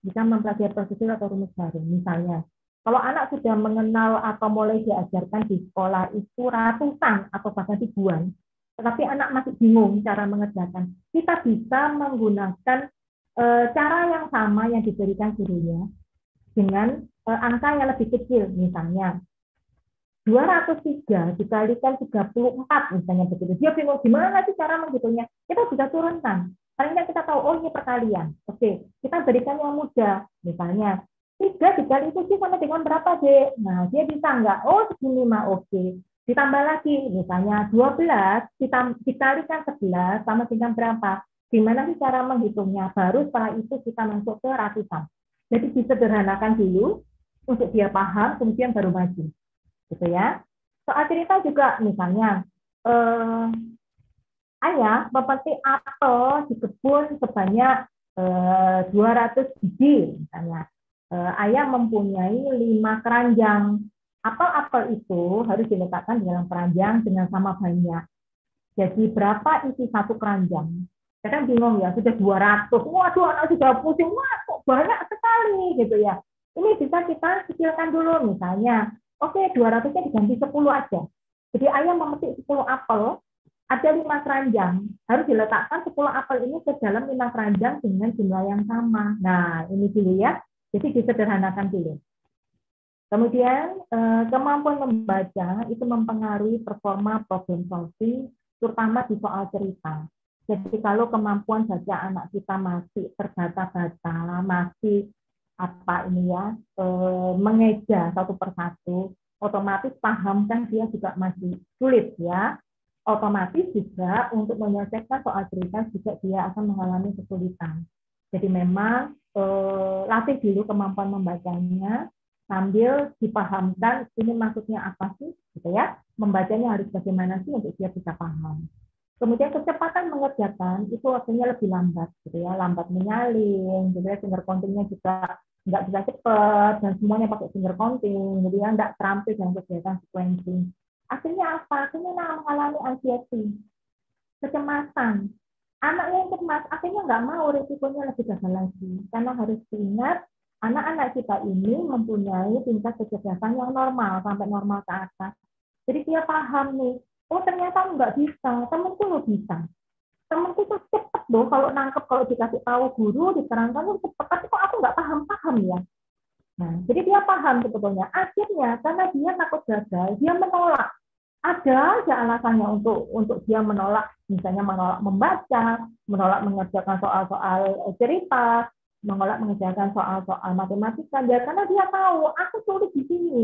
[SPEAKER 3] bisa mempelajari prosedur atau rumus baru. Misalnya, kalau anak sudah mengenal atau mulai diajarkan di sekolah itu ratusan atau bahkan ribuan, tetapi anak masih bingung cara mengerjakan, kita bisa menggunakan e, cara yang sama yang diberikan gurunya, dengan uh, angka yang lebih kecil, misalnya 203 dikalikan 34 misalnya begitu. Dia bingung gimana sih cara menghitungnya. Kita bisa turunkan. Paling kita tahu, oh ini perkalian. Oke, kita berikan yang mudah. Misalnya, 3 dikali 7 sama dengan berapa, Dek? Nah, dia bisa enggak? Oh, segini mah oke. Ditambah lagi, misalnya 12 dikalikan 11 sama dengan berapa? Gimana sih cara menghitungnya? Baru setelah itu kita masuk ke ratusan. Jadi disederhanakan dulu untuk dia paham, kemudian baru maju gitu ya. Soal cerita juga misalnya eh, ayah memetik apel di kebun sebanyak eh, 200 biji misalnya. Eh, ayah mempunyai lima keranjang. Apel-apel itu harus diletakkan di dalam keranjang dengan sama banyak. Jadi berapa isi satu keranjang? Kadang bingung ya, sudah 200. Waduh, anak sudah pusing. Wah, kok banyak sekali gitu ya. Ini bisa kita kecilkan dulu misalnya Oke, 200-nya diganti 10 aja. Jadi ayah memetik 10 apel, ada 5 keranjang. Harus diletakkan 10 apel ini ke dalam 5 keranjang dengan jumlah yang sama. Nah, ini dulu ya. Jadi disederhanakan dulu. Kemudian eh, kemampuan membaca itu mempengaruhi performa problem solving, terutama di soal cerita. Jadi kalau kemampuan baca anak kita masih terbata-bata, masih apa ini ya e, mengeja satu persatu otomatis paham kan dia juga masih sulit ya otomatis juga untuk menyelesaikan soal cerita juga dia akan mengalami kesulitan jadi memang e, latih dulu kemampuan membacanya sambil dipahamkan ini maksudnya apa sih gitu ya membacanya harus bagaimana sih untuk dia bisa paham Kemudian kecepatan mengerjakan itu waktunya lebih lambat, gitu ya, lambat menyalin, gitu ya, finger juga nggak bisa cepat dan semuanya pakai finger counting, jadi ya nggak terampil dalam kegiatan sequencing. Akhirnya apa? Akhirnya mengalami anxiety, kecemasan. Anak yang cemas akhirnya nggak mau risikonya lebih gagal lagi, karena harus diingat anak-anak kita ini mempunyai tingkat kecerdasan yang normal sampai normal ke atas. Jadi dia paham nih, oh ternyata nggak bisa, temenku lo bisa. Temenku tuh cepet loh kalau nangkep, kalau dikasih tahu guru, diterangkan tuh cepet, tapi kok aku nggak paham-paham ya. Nah, jadi dia paham sebetulnya. Akhirnya karena dia takut gagal, dia menolak. Ada aja alasannya untuk untuk dia menolak, misalnya menolak membaca, menolak mengerjakan soal-soal cerita, menolak mengerjakan soal-soal matematika. Ya, karena dia tahu, aku tulis di sini,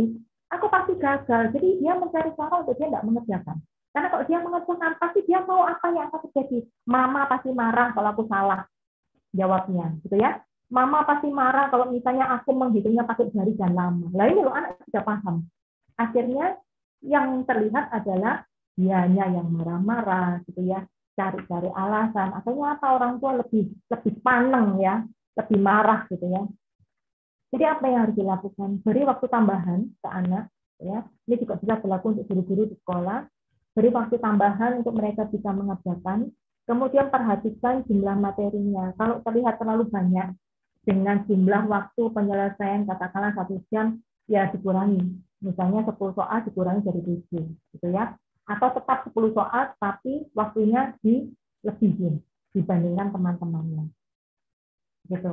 [SPEAKER 3] aku pasti gagal. Jadi dia mencari cara untuk dia tidak mengerjakan. Karena kalau dia mengerjakan, pasti dia tahu apa yang akan terjadi. Mama pasti marah kalau aku salah jawabnya, gitu ya. Mama pasti marah kalau misalnya aku menghitungnya pakai jari dan lama. Lah ini loh anak sudah paham. Akhirnya yang terlihat adalah dianya yang marah-marah, gitu ya, cari-cari alasan. Akhirnya apa orang tua lebih lebih paneng ya, lebih marah gitu ya. Jadi apa yang harus dilakukan? Beri waktu tambahan ke anak, ya. Ini juga bisa berlaku untuk guru-guru di sekolah beri waktu tambahan untuk mereka bisa mengerjakan. Kemudian perhatikan jumlah materinya. Kalau terlihat terlalu banyak dengan jumlah waktu penyelesaian katakanlah satu jam, ya dikurangi. Misalnya 10 soal dikurangi dari 7, gitu ya. Atau tetap 10 soal, tapi waktunya dilebihin dibandingkan teman-temannya. Gitu.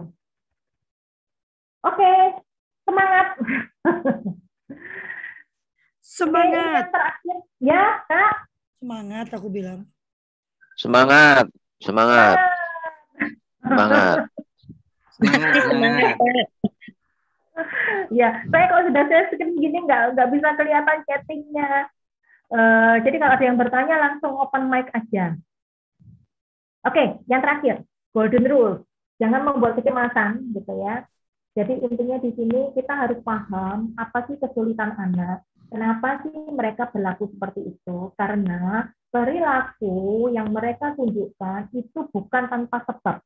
[SPEAKER 3] Oke, semangat.
[SPEAKER 1] Semangat.
[SPEAKER 3] terakhir. Ya, Kak.
[SPEAKER 1] Semangat aku bilang.
[SPEAKER 5] Semangat. Semangat. Semangat.
[SPEAKER 4] Semangat.
[SPEAKER 3] Ya, saya kalau sudah saya screen gini nggak nggak bisa kelihatan chattingnya. Uh, jadi kalau ada yang bertanya langsung open mic aja. Oke, okay, yang terakhir golden rule, jangan membuat kecemasan, gitu ya. Jadi intinya di sini kita harus paham apa sih kesulitan anak, Kenapa sih mereka berlaku seperti itu? Karena perilaku yang mereka tunjukkan itu bukan tanpa sebab.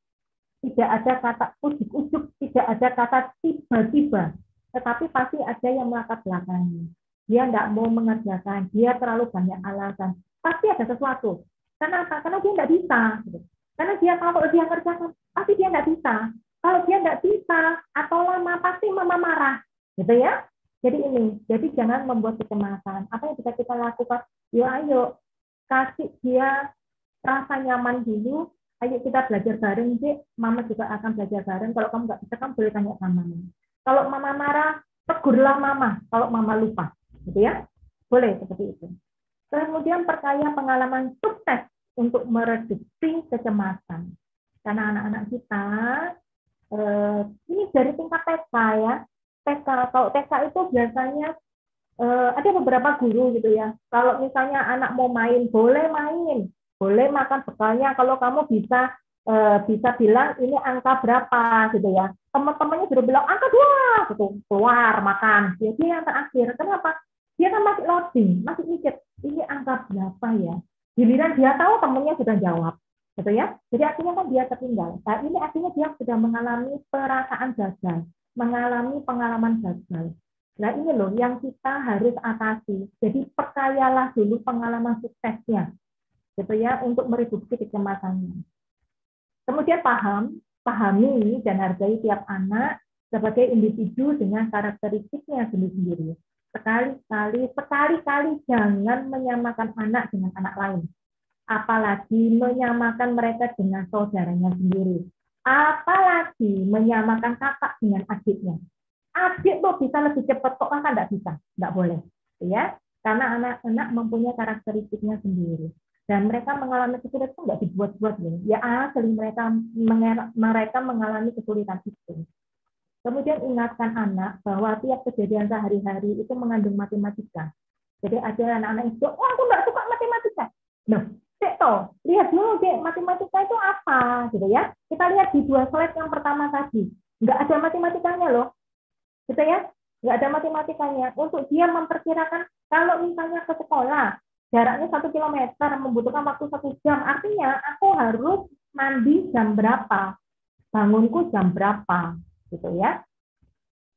[SPEAKER 3] Tidak ada kata ujuk-ujuk, tidak ada kata tiba-tiba, tetapi pasti ada yang melatar belakangnya. Dia tidak mau mengerjakan, dia terlalu banyak alasan. Pasti ada sesuatu. Kenapa? Karena dia tidak bisa. Karena dia kalau dia kerjakan, pasti dia tidak bisa. Kalau dia tidak bisa atau lama, pasti mama marah. Gitu ya. Jadi ini, jadi jangan membuat kecemasan. Apa yang bisa kita lakukan? Yuk ayo, kasih dia rasa nyaman dulu. Ayo kita belajar bareng, sih. Mama juga akan belajar bareng. Kalau kamu nggak bisa, kamu boleh tanya sama mama. Kalau mama marah, tegurlah mama kalau mama lupa. Gitu ya. Boleh seperti itu. Kemudian perkaya pengalaman sukses untuk mereduksi kecemasan. Karena anak-anak kita eh, ini dari tingkat TK ya. TK kalau TK itu biasanya eh, ada beberapa guru gitu ya. Kalau misalnya anak mau main, boleh main, boleh makan bekalnya. Kalau kamu bisa eh, bisa bilang ini angka berapa gitu ya. Teman-temannya sudah bilang angka dua, gitu keluar makan. Dia dia yang terakhir. Kenapa? Dia kan masih loading, masih mikir ini angka berapa ya. Giliran dia tahu temennya sudah jawab, gitu ya. Jadi artinya kan dia tertinggal. Nah ini artinya dia sudah mengalami perasaan gagal, mengalami pengalaman gagal. Nah ini loh yang kita harus atasi. Jadi percayalah dulu pengalaman suksesnya, gitu ya, untuk mereduksi kecemasannya. Kemudian paham, pahami dan hargai tiap anak sebagai individu dengan karakteristiknya sendiri-sendiri. Sekali-kali, sekali-kali jangan menyamakan anak dengan anak lain. Apalagi menyamakan mereka dengan saudaranya sendiri. Apalagi menyamakan kakak dengan adiknya. Adik tuh bisa lebih cepat, kok kakak nggak bisa? Nggak boleh. ya Karena anak-anak mempunyai karakteristiknya sendiri. Dan mereka mengalami kesulitan nggak dibuat-buat. Ya asli mereka mereka mengalami kesulitan itu. Kemudian ingatkan anak bahwa tiap kejadian sehari-hari itu mengandung matematika. Jadi ada anak-anak yang oh aku nggak suka matematika. Nah, cek toh, lihat dulu deh matematika itu apa, gitu ya. Kita lihat di dua slide yang pertama tadi, nggak ada matematikanya loh, gitu ya. Nggak ada matematikanya. Untuk dia memperkirakan kalau misalnya ke sekolah jaraknya satu kilometer membutuhkan waktu satu jam, artinya aku harus mandi jam berapa, bangunku jam berapa, gitu ya.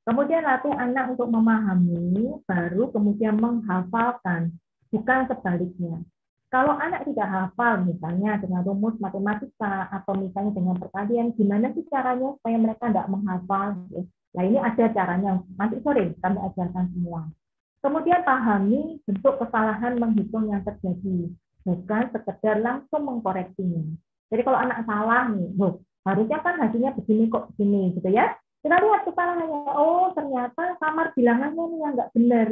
[SPEAKER 3] Kemudian latih anak untuk memahami, baru kemudian menghafalkan, bukan sebaliknya. Kalau anak tidak hafal, misalnya dengan rumus matematika atau misalnya dengan perkalian, gimana sih caranya supaya mereka tidak menghafal? Nah ini ada caranya, nanti sore kami ajarkan semua. Kemudian pahami bentuk kesalahan menghitung yang terjadi, bukan sekedar langsung mengkoreksinya. Jadi kalau anak salah nih, loh, harusnya kan hasilnya begini kok begini gitu ya. Kita lihat kesalahannya oh ternyata kamar bilangannya ini yang nggak benar.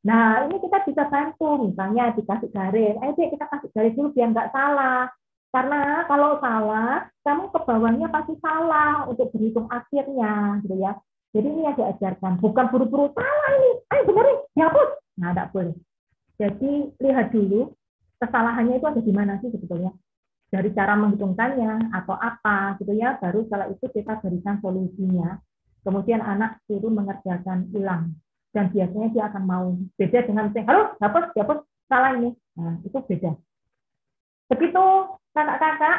[SPEAKER 3] Nah ini kita bisa bantu misalnya dikasih garis. Eh dek kita kasih garis dulu biar nggak salah. Karena kalau salah kamu ke bawahnya pasti salah untuk berhitung akhirnya gitu ya jadi ini yang diajarkan bukan buru-buru salah ini ayo benerin dihapus nah tidak boleh. Jadi lihat dulu kesalahannya itu ada di mana sih sebetulnya? Dari cara menghitungkannya atau apa gitu ya baru setelah itu kita berikan solusinya. Kemudian anak suruh mengerjakan ulang dan biasanya dia akan mau beda dengan saya halo dapat dapat salah ini. Nah, itu beda. Begitu kakak-kakak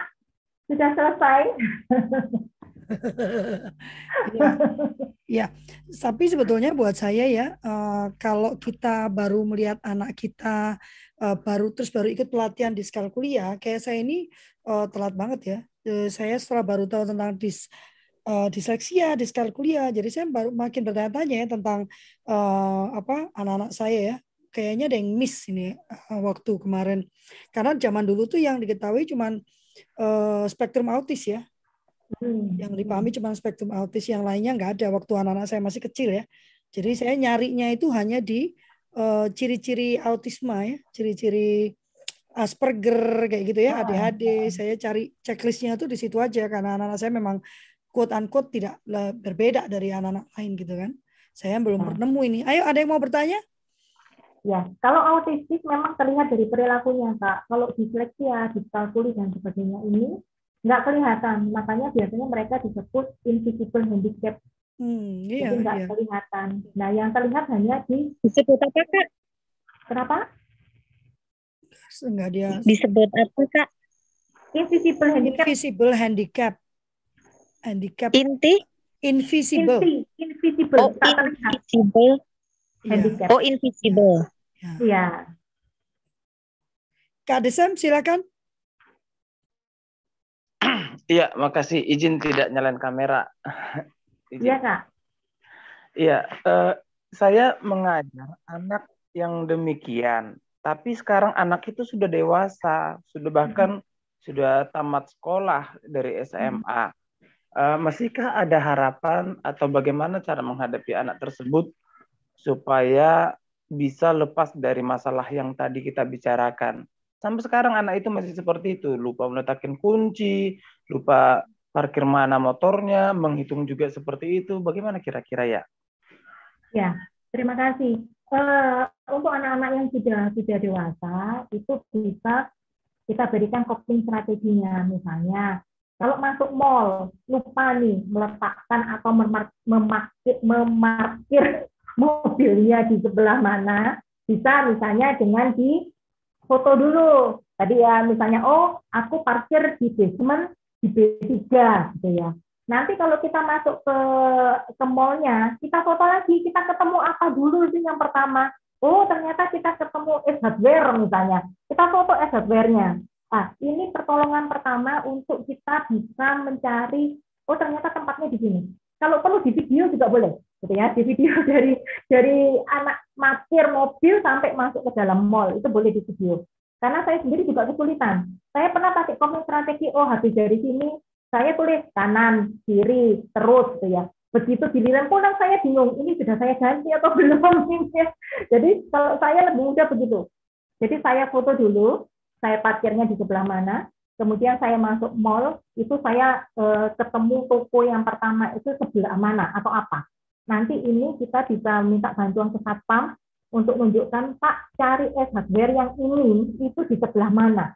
[SPEAKER 3] sudah selesai
[SPEAKER 1] ya, ya, tapi sebetulnya buat saya ya, uh, kalau kita baru melihat anak kita uh, baru terus baru ikut pelatihan di kuliah, kayak saya ini uh, telat banget ya. Uh, saya setelah baru tahu tentang dis uh, disleksia, diskalkulia, jadi saya baru makin bertanya-tanya ya tentang uh, apa anak-anak saya ya. Kayaknya ada yang miss ini waktu kemarin. Karena zaman dulu tuh yang diketahui cuman uh, spektrum autis ya. Hmm. Yang dipahami cuma spektrum autis, yang lainnya nggak ada waktu anak-anak saya masih kecil ya. Jadi saya nyarinya itu hanya di uh, ciri-ciri autisme ya, ciri-ciri Asperger kayak gitu ya, ADHD. Saya cari checklistnya tuh di situ aja karena anak-anak saya memang quote unquote tidak berbeda dari anak-anak lain gitu kan. Saya belum bertemu ini. Ayo ada yang mau bertanya?
[SPEAKER 3] Ya, kalau autistik memang terlihat dari perilakunya, Kak. Kalau disleksia, diskalkuli dan sebagainya ini nggak kelihatan. Makanya biasanya mereka disebut invisible handicap
[SPEAKER 1] Hmm, iya,
[SPEAKER 3] Jadi nggak
[SPEAKER 1] iya.
[SPEAKER 3] kelihatan. Nah, yang terlihat hanya di
[SPEAKER 6] disebut apa kak?
[SPEAKER 3] Kenapa?
[SPEAKER 1] Enggak dia
[SPEAKER 6] Disebut apa kak?
[SPEAKER 3] Invisible handicap.
[SPEAKER 1] invisible handicap. Handicap
[SPEAKER 6] Inti?
[SPEAKER 1] invisible.
[SPEAKER 3] Invi- invisible.
[SPEAKER 6] Oh
[SPEAKER 3] tak terlihat.
[SPEAKER 6] invisible.
[SPEAKER 1] Iya.
[SPEAKER 3] Handicap.
[SPEAKER 6] Oh invisible.
[SPEAKER 3] Iya.
[SPEAKER 1] Kak Desem silakan.
[SPEAKER 4] Iya, makasih. Izin tidak nyalain kamera.
[SPEAKER 3] Iya, Kak.
[SPEAKER 4] Iya, eh, saya mengajar anak yang demikian. Tapi sekarang anak itu sudah dewasa, sudah bahkan sudah tamat sekolah dari SMA. Uh, masihkah ada harapan atau bagaimana cara menghadapi anak tersebut supaya bisa lepas dari masalah yang tadi kita bicarakan? Sampai sekarang anak itu masih seperti itu, lupa meletakkan kunci, lupa parkir mana motornya, menghitung juga seperti itu. Bagaimana kira-kira ya?
[SPEAKER 3] Ya, terima kasih. Uh, untuk anak-anak yang sudah sudah dewasa itu bisa kita berikan coping strateginya misalnya kalau masuk mall lupa nih meletakkan atau memarkir, memarkir mobilnya di sebelah mana bisa misalnya dengan di foto dulu tadi ya misalnya oh aku parkir di basement di B3 gitu ya Nanti kalau kita masuk ke ke mallnya, kita foto lagi, kita ketemu apa dulu sih yang pertama? Oh, ternyata kita ketemu S hardware misalnya. Kita foto S hardware-nya. Ah, ini pertolongan pertama untuk kita bisa mencari, oh ternyata tempatnya di sini. Kalau perlu di video juga boleh, gitu ya. Di video dari dari anak matir mobil sampai masuk ke dalam mall itu boleh di video. Karena saya sendiri juga kesulitan. Saya pernah pakai komen strategi, oh habis dari sini saya tulis kanan, kiri, terus gitu ya. Begitu giliran pulang saya bingung, ini sudah saya ganti atau belum Jadi kalau saya lebih mudah begitu. Jadi saya foto dulu, saya parkirnya di sebelah mana, kemudian saya masuk mall, itu saya eh, ketemu toko yang pertama itu sebelah mana atau apa. Nanti ini kita bisa minta bantuan ke satpam untuk menunjukkan Pak cari es hardware yang ini itu di sebelah mana.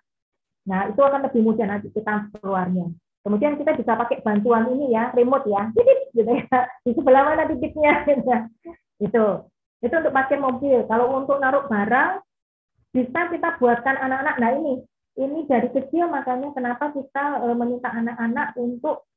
[SPEAKER 3] Nah itu akan lebih mudah nanti kita keluarnya. Kemudian kita bisa pakai bantuan ini ya, remote ya, titik gitu ya. Di sebelah mana titiknya gitu ya. Itu. Itu untuk parkir mobil. Kalau untuk naruh barang bisa kita buatkan anak-anak. Nah ini, ini dari kecil makanya kenapa kita e, meminta anak-anak untuk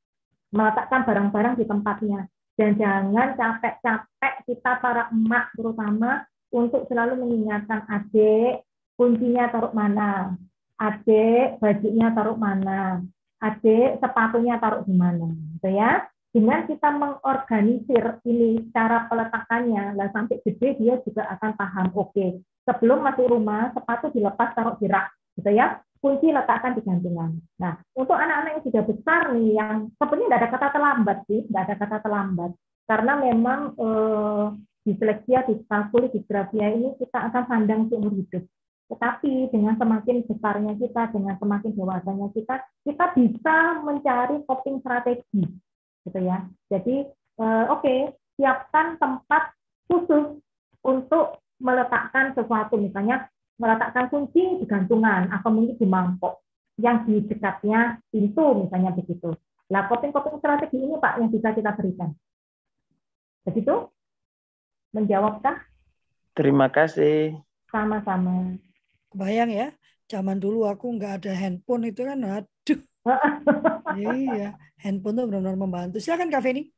[SPEAKER 3] meletakkan barang-barang di tempatnya. Dan jangan capek-capek kita para emak terutama untuk selalu mengingatkan adik kuncinya taruh mana, adik bajunya taruh mana, adik sepatunya taruh di mana? Gitu ya. Dengan kita mengorganisir ini cara peletakannya lah sampai gede dia juga akan paham. Oke sebelum masuk rumah sepatu dilepas taruh di rak gitu ya kunci letakkan di gantungan. Nah untuk anak-anak yang sudah besar nih yang sebenarnya tidak ada kata terlambat sih tidak ada kata terlambat. Karena memang eh, disleksia, diskalkulia, disgrafia ini kita akan pandang seumur hidup. Tetapi dengan semakin besarnya kita, dengan semakin dewasanya kita, kita bisa mencari coping strategi, gitu ya. Jadi eh, oke, okay, siapkan tempat khusus untuk meletakkan sesuatu, misalnya meletakkan kunci di gantungan atau mungkin di mangkok yang di dekatnya pintu, misalnya begitu. Nah, coping-coping strategi ini Pak yang bisa kita berikan. Begitu? Menjawabkah?
[SPEAKER 4] Terima kasih.
[SPEAKER 3] Sama-sama.
[SPEAKER 1] Kebayang ya, zaman dulu aku nggak ada handphone itu kan, aduh. iya, handphone tuh benar-benar membantu. Silakan Kak Feni.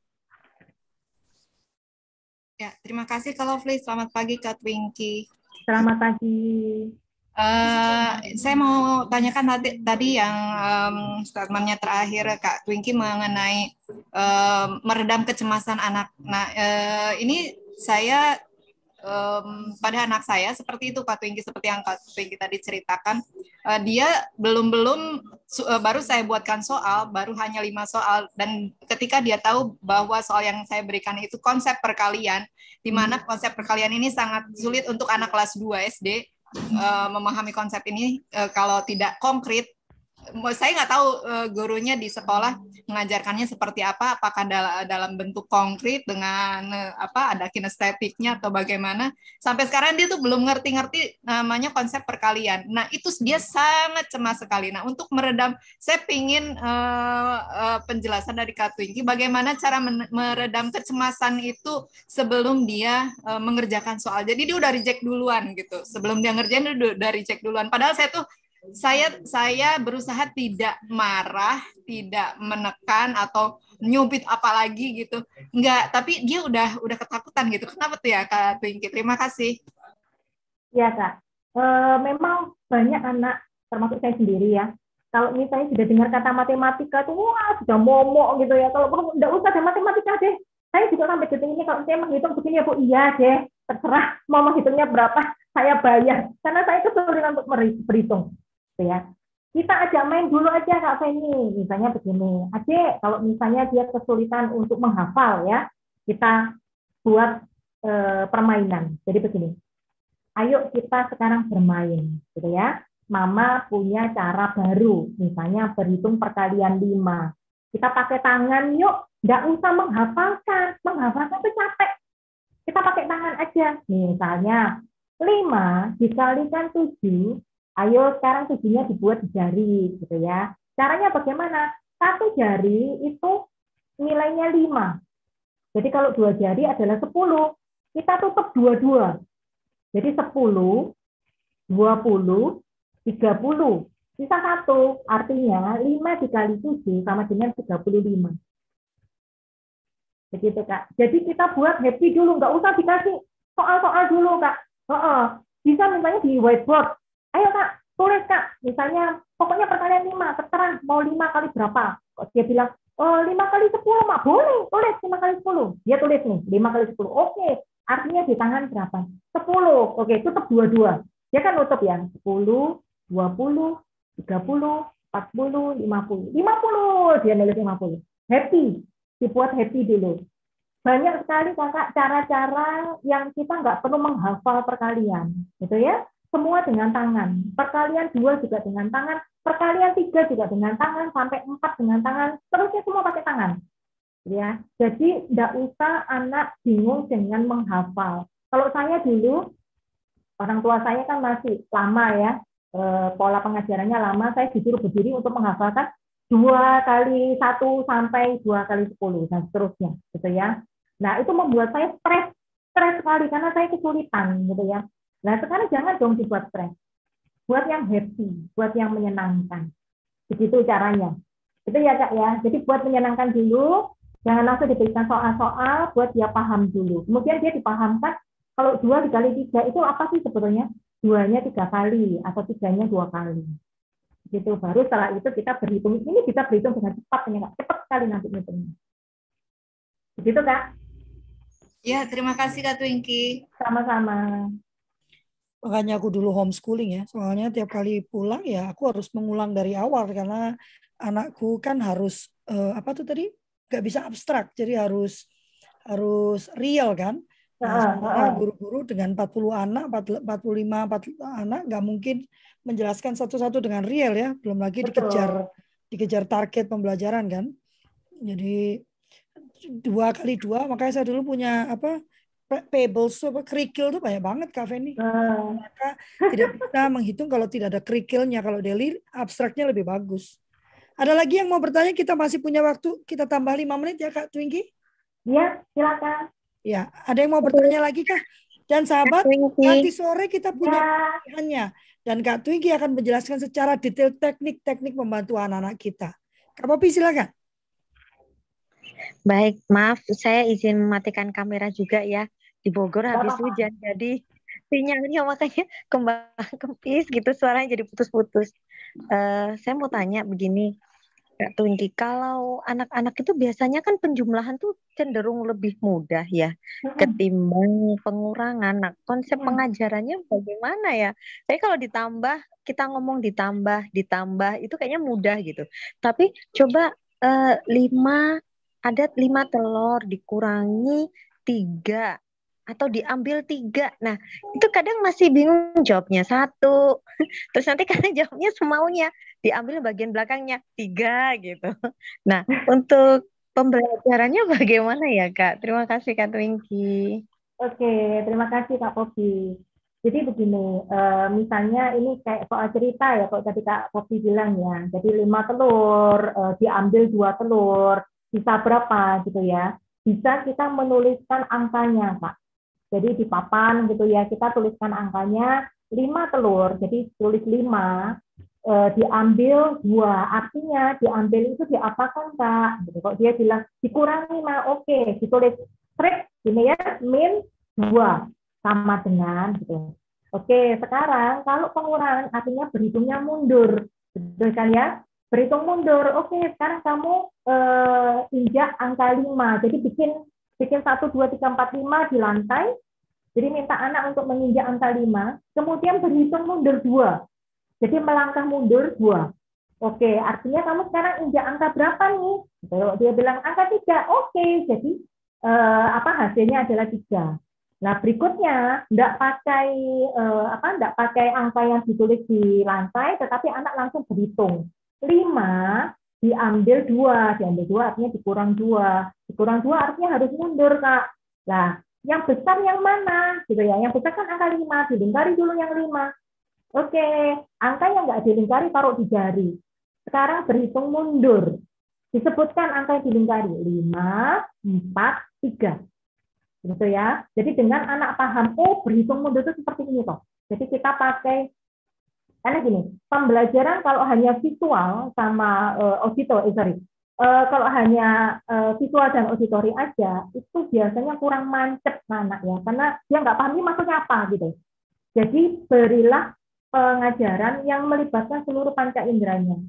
[SPEAKER 7] Ya, terima kasih kalau Lovely. Selamat pagi Kak Twinky.
[SPEAKER 3] Selamat pagi.
[SPEAKER 7] Uh, saya mau tanyakan tadi tadi yang um, statementnya terakhir Kak Twinky mengenai uh, meredam kecemasan anak. Nah, uh, ini saya um, pada anak saya seperti itu Kak Twinky seperti yang Kak Twinky tadi ceritakan uh, dia belum belum uh, baru saya buatkan soal baru hanya lima soal dan ketika dia tahu bahwa soal yang saya berikan itu konsep perkalian di mana hmm. konsep perkalian ini sangat sulit untuk anak kelas 2 SD uh, memahami konsep ini uh, kalau tidak konkret saya nggak tahu uh, gurunya di sekolah mengajarkannya seperti apa, apakah dalam bentuk konkret dengan uh, apa ada kinestetiknya atau bagaimana. Sampai sekarang dia tuh belum ngerti-ngerti namanya konsep perkalian. Nah itu dia sangat cemas sekali. Nah untuk meredam, saya pingin uh, uh, penjelasan dari Kak bagaimana cara meredam kecemasan itu sebelum dia uh, mengerjakan soal. Jadi dia udah reject duluan gitu. Sebelum dia ngerjain dia udah reject duluan. Padahal saya tuh saya saya berusaha tidak marah, tidak menekan atau nyubit apalagi gitu. Enggak, tapi dia udah udah ketakutan gitu. Kenapa tuh ya Kak Twinky? Terima kasih.
[SPEAKER 3] Ya Kak, e, memang banyak anak termasuk saya sendiri ya. Kalau misalnya sudah dengar kata matematika tuh wah sudah momok gitu ya. Kalau kamu enggak usah ada matematika deh. Saya juga sampai detik ini kalau saya menghitung begini ya Bu, iya deh. Terserah mau menghitungnya berapa, saya bayar. Karena saya kesulitan untuk berhitung gitu ya. kita ajak main dulu aja Kak Feni. Misalnya begini, adik kalau misalnya dia kesulitan untuk menghafal ya, kita buat e, permainan. Jadi begini, ayo kita sekarang bermain, gitu ya. Mama punya cara baru, misalnya berhitung perkalian lima. Kita pakai tangan yuk, nggak usah menghafalkan. Menghafalkan itu capek. Kita pakai tangan aja. Misalnya, lima dikalikan tujuh Ayo sekarang tujuhnya dibuat di jari gitu ya. Caranya bagaimana? Satu jari itu nilainya 5. Jadi kalau dua jari adalah 10. Kita tutup dua-dua. Jadi 10, 20, 30. Sisa satu, artinya 5 dikali 7 sama dengan 35. Begitu Kak. Jadi kita buat happy dulu, nggak usah dikasih soal-soal dulu Kak. Oh, oh. Bisa misalnya di whiteboard, ayo kak tulis kak. Misalnya pokoknya pertanyaan lima terserah mau lima kali berapa? Dia bilang oh lima kali sepuluh mak. Boleh tulis lima kali sepuluh. Dia tulis nih lima kali sepuluh. Oke artinya di tangan berapa? Sepuluh. Oke tutup dua dua dia kan nutup ya. Sepuluh dua puluh tiga puluh empat puluh lima puluh. Lima puluh dia nulis lima puluh. Happy. Dibuat happy dulu. Banyak sekali kakak cara-cara yang kita nggak perlu menghafal perkalian. Gitu ya semua dengan tangan. Perkalian dua juga dengan tangan, perkalian tiga juga dengan tangan, sampai empat dengan tangan, terusnya semua pakai tangan. Ya, jadi tidak usah anak bingung dengan menghafal. Kalau saya dulu, orang tua saya kan masih lama ya, eh, pola pengajarannya lama, saya disuruh berdiri untuk menghafalkan dua kali satu sampai dua kali sepuluh dan seterusnya, gitu ya. Nah itu membuat saya stres, stres sekali karena saya kesulitan, gitu ya. Nah sekarang jangan dong dibuat stres. Buat yang happy, buat yang menyenangkan. Begitu caranya. Itu ya Kak ya. Jadi buat menyenangkan dulu, jangan langsung diberikan soal-soal, buat dia paham dulu. Kemudian dia dipahamkan, kalau dua dikali tiga itu apa sih sebetulnya? Duanya tiga kali, atau tiganya dua kali. Gitu. Baru setelah itu kita berhitung. Ini bisa berhitung dengan cepat, ya Kak. Cepat sekali nanti hitungnya. Begitu Kak.
[SPEAKER 7] Ya, terima kasih Kak Twinky.
[SPEAKER 3] Sama-sama.
[SPEAKER 1] Makanya aku dulu homeschooling ya, soalnya tiap kali pulang ya aku harus mengulang dari awal karena anakku kan harus uh, apa tuh tadi nggak bisa abstrak, jadi harus harus real kan. Nah, guru-guru dengan 40 anak, 45, 40 anak nggak mungkin menjelaskan satu-satu dengan real ya, belum lagi Betul. dikejar dikejar target pembelajaran kan. Jadi dua kali dua, makanya saya dulu punya apa Pebbles apa kerikil tuh banyak banget Kak Feni. Uh. Maka tidak bisa menghitung kalau tidak ada kerikilnya. Kalau Deli abstraknya lebih bagus. Ada lagi yang mau bertanya? Kita masih punya waktu. Kita tambah lima menit ya Kak Twinky.
[SPEAKER 3] Iya, silakan.
[SPEAKER 1] Ya, ada yang mau bertanya lagi Kak? Dan sahabat, nanti sore kita punya ya. Dan Kak Twinky akan menjelaskan secara detail teknik-teknik membantu anak-anak kita. Kak Popi silakan.
[SPEAKER 6] Baik, maaf saya izin mematikan kamera juga ya di Bogor habis hujan jadi sinyalnya makanya kembang kempis gitu suaranya jadi putus-putus. Uh, saya mau tanya begini, Kak Tundi, kalau anak-anak itu biasanya kan penjumlahan tuh cenderung lebih mudah ya ketimbang pengurangan. Nah, konsep pengajarannya bagaimana ya? Tapi kalau ditambah, kita ngomong ditambah, ditambah itu kayaknya mudah gitu. Tapi coba uh, lima ada lima telur dikurangi tiga atau diambil tiga. Nah, itu kadang masih bingung jawabnya satu. Terus nanti kadang jawabnya semaunya, diambil bagian belakangnya tiga gitu. Nah, untuk pembelajarannya bagaimana ya Kak? Terima kasih Kak Twinky.
[SPEAKER 3] Oke, terima kasih Kak Popi. Jadi begini, uh, misalnya ini kayak soal cerita ya, kalau tadi Kak Popi bilang ya. Jadi lima telur, uh, diambil dua telur, bisa berapa gitu ya. Bisa kita menuliskan angkanya, Kak. Jadi di papan gitu ya, kita tuliskan angkanya 5 telur. Jadi tulis 5 eh, diambil dua. Artinya diambil itu diapakan kak? Gitu kok dia bilang dikurangi mah oke okay. ditulis. Strip ini ya min dua sama dengan gitu. Oke sekarang kalau pengurangan artinya berhitungnya mundur. Betul kan ya? Berhitung mundur. Oke sekarang kamu eh, injak angka lima. Jadi bikin bikin satu dua tiga empat lima di lantai. Jadi minta anak untuk menginjak angka lima, kemudian berhitung mundur dua. Jadi melangkah mundur dua. Oke, artinya kamu sekarang injak angka berapa nih? Kalau dia bilang angka tiga, oke, jadi eh, apa hasilnya adalah tiga. Nah berikutnya tidak pakai eh, apa tidak pakai angka yang ditulis di lantai, tetapi anak langsung berhitung lima diambil dua, diambil dua artinya dikurang dua, dikurang dua artinya harus mundur kak. Nah yang besar yang mana gitu ya? Yang besar kan angka lima, dilingkari dulu yang lima. Oke, angka yang nggak dilingkari taruh di jari. Sekarang berhitung mundur. Disebutkan angka yang dilingkari lima, empat, tiga gitu ya. Jadi dengan anak paham, oh berhitung mundur itu seperti ini toh. Jadi kita pakai karena gini, pembelajaran kalau hanya visual sama uh, auditor, eh, sorry, uh, kalau hanya uh, visual dan auditori aja, itu biasanya kurang mancep anak ya, karena dia nggak paham ini maksudnya apa gitu. Jadi berilah pengajaran yang melibatkan seluruh panca inderanya.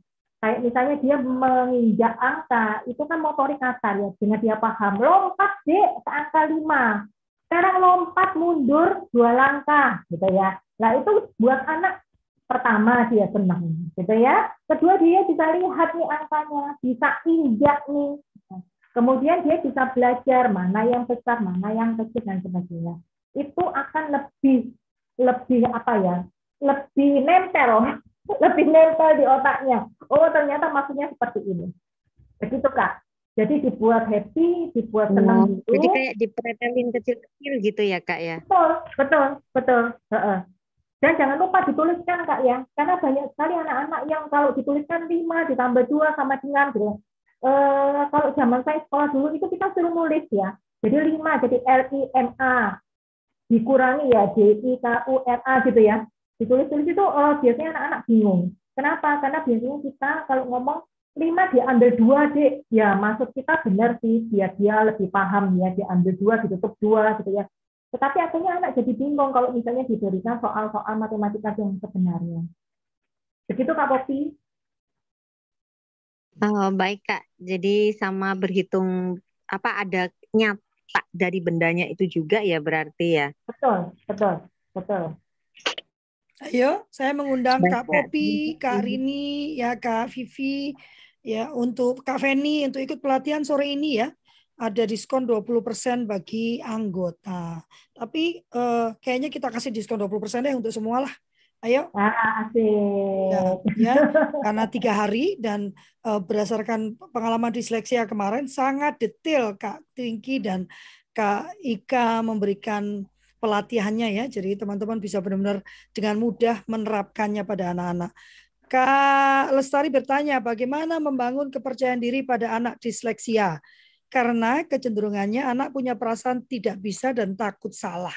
[SPEAKER 3] Kayak misalnya dia menginjak angka, itu kan motorik kasar ya, dengan dia paham, lompat deh ke angka 5. Sekarang lompat mundur dua langkah, gitu ya. Nah itu buat anak pertama dia senang, gitu ya. Kedua dia bisa lihat nih angkanya, bisa injak nih. Kemudian dia bisa belajar mana yang besar, mana yang kecil dan sebagainya. Itu akan lebih lebih apa ya? Lebih nempel lebih nempel di otaknya. Oh ternyata maksudnya seperti ini. Begitu kak. Jadi dibuat happy, dibuat oh, senang
[SPEAKER 6] gitu. Jadi kayak dipretelin kecil-kecil gitu ya kak ya?
[SPEAKER 3] Betul, betul, betul. Dan jangan lupa dituliskan kak ya, karena banyak sekali anak-anak yang kalau dituliskan lima ditambah dua sama dengan gitu. E, kalau zaman saya sekolah dulu itu kita suruh nulis ya. Jadi lima jadi L I M A dikurangi ya J I K U R A gitu ya ditulis-tulis itu uh, biasanya anak-anak bingung. Kenapa? Karena biasanya kita kalau ngomong lima diambil dua dek, ya maksud kita benar sih, dia dia lebih paham ya diambil dua ditutup dua gitu ya. Tetapi akhirnya anak jadi bingung kalau misalnya diberikan soal-soal matematika yang sebenarnya. Begitu Kak Popi?
[SPEAKER 6] Oh, baik Kak. Jadi sama berhitung apa ada nyata dari bendanya itu juga ya berarti ya?
[SPEAKER 3] Betul, betul, betul.
[SPEAKER 1] Ayo, saya mengundang Kak Popi, Kak Rini, ya Kak Vivi, ya untuk Kak Feni untuk ikut pelatihan sore ini ya. Ada diskon 20% bagi anggota. Tapi eh, kayaknya kita kasih diskon 20% deh untuk semua lah. Ayo.
[SPEAKER 3] Ah,
[SPEAKER 1] Ya, ya, karena tiga hari dan uh, berdasarkan pengalaman disleksia kemarin sangat detail Kak Twinky dan Kak Ika memberikan pelatihannya ya. Jadi teman-teman bisa benar-benar dengan mudah menerapkannya pada anak-anak. Kak Lestari bertanya, bagaimana membangun kepercayaan diri pada anak disleksia? Karena kecenderungannya anak punya perasaan tidak bisa dan takut salah.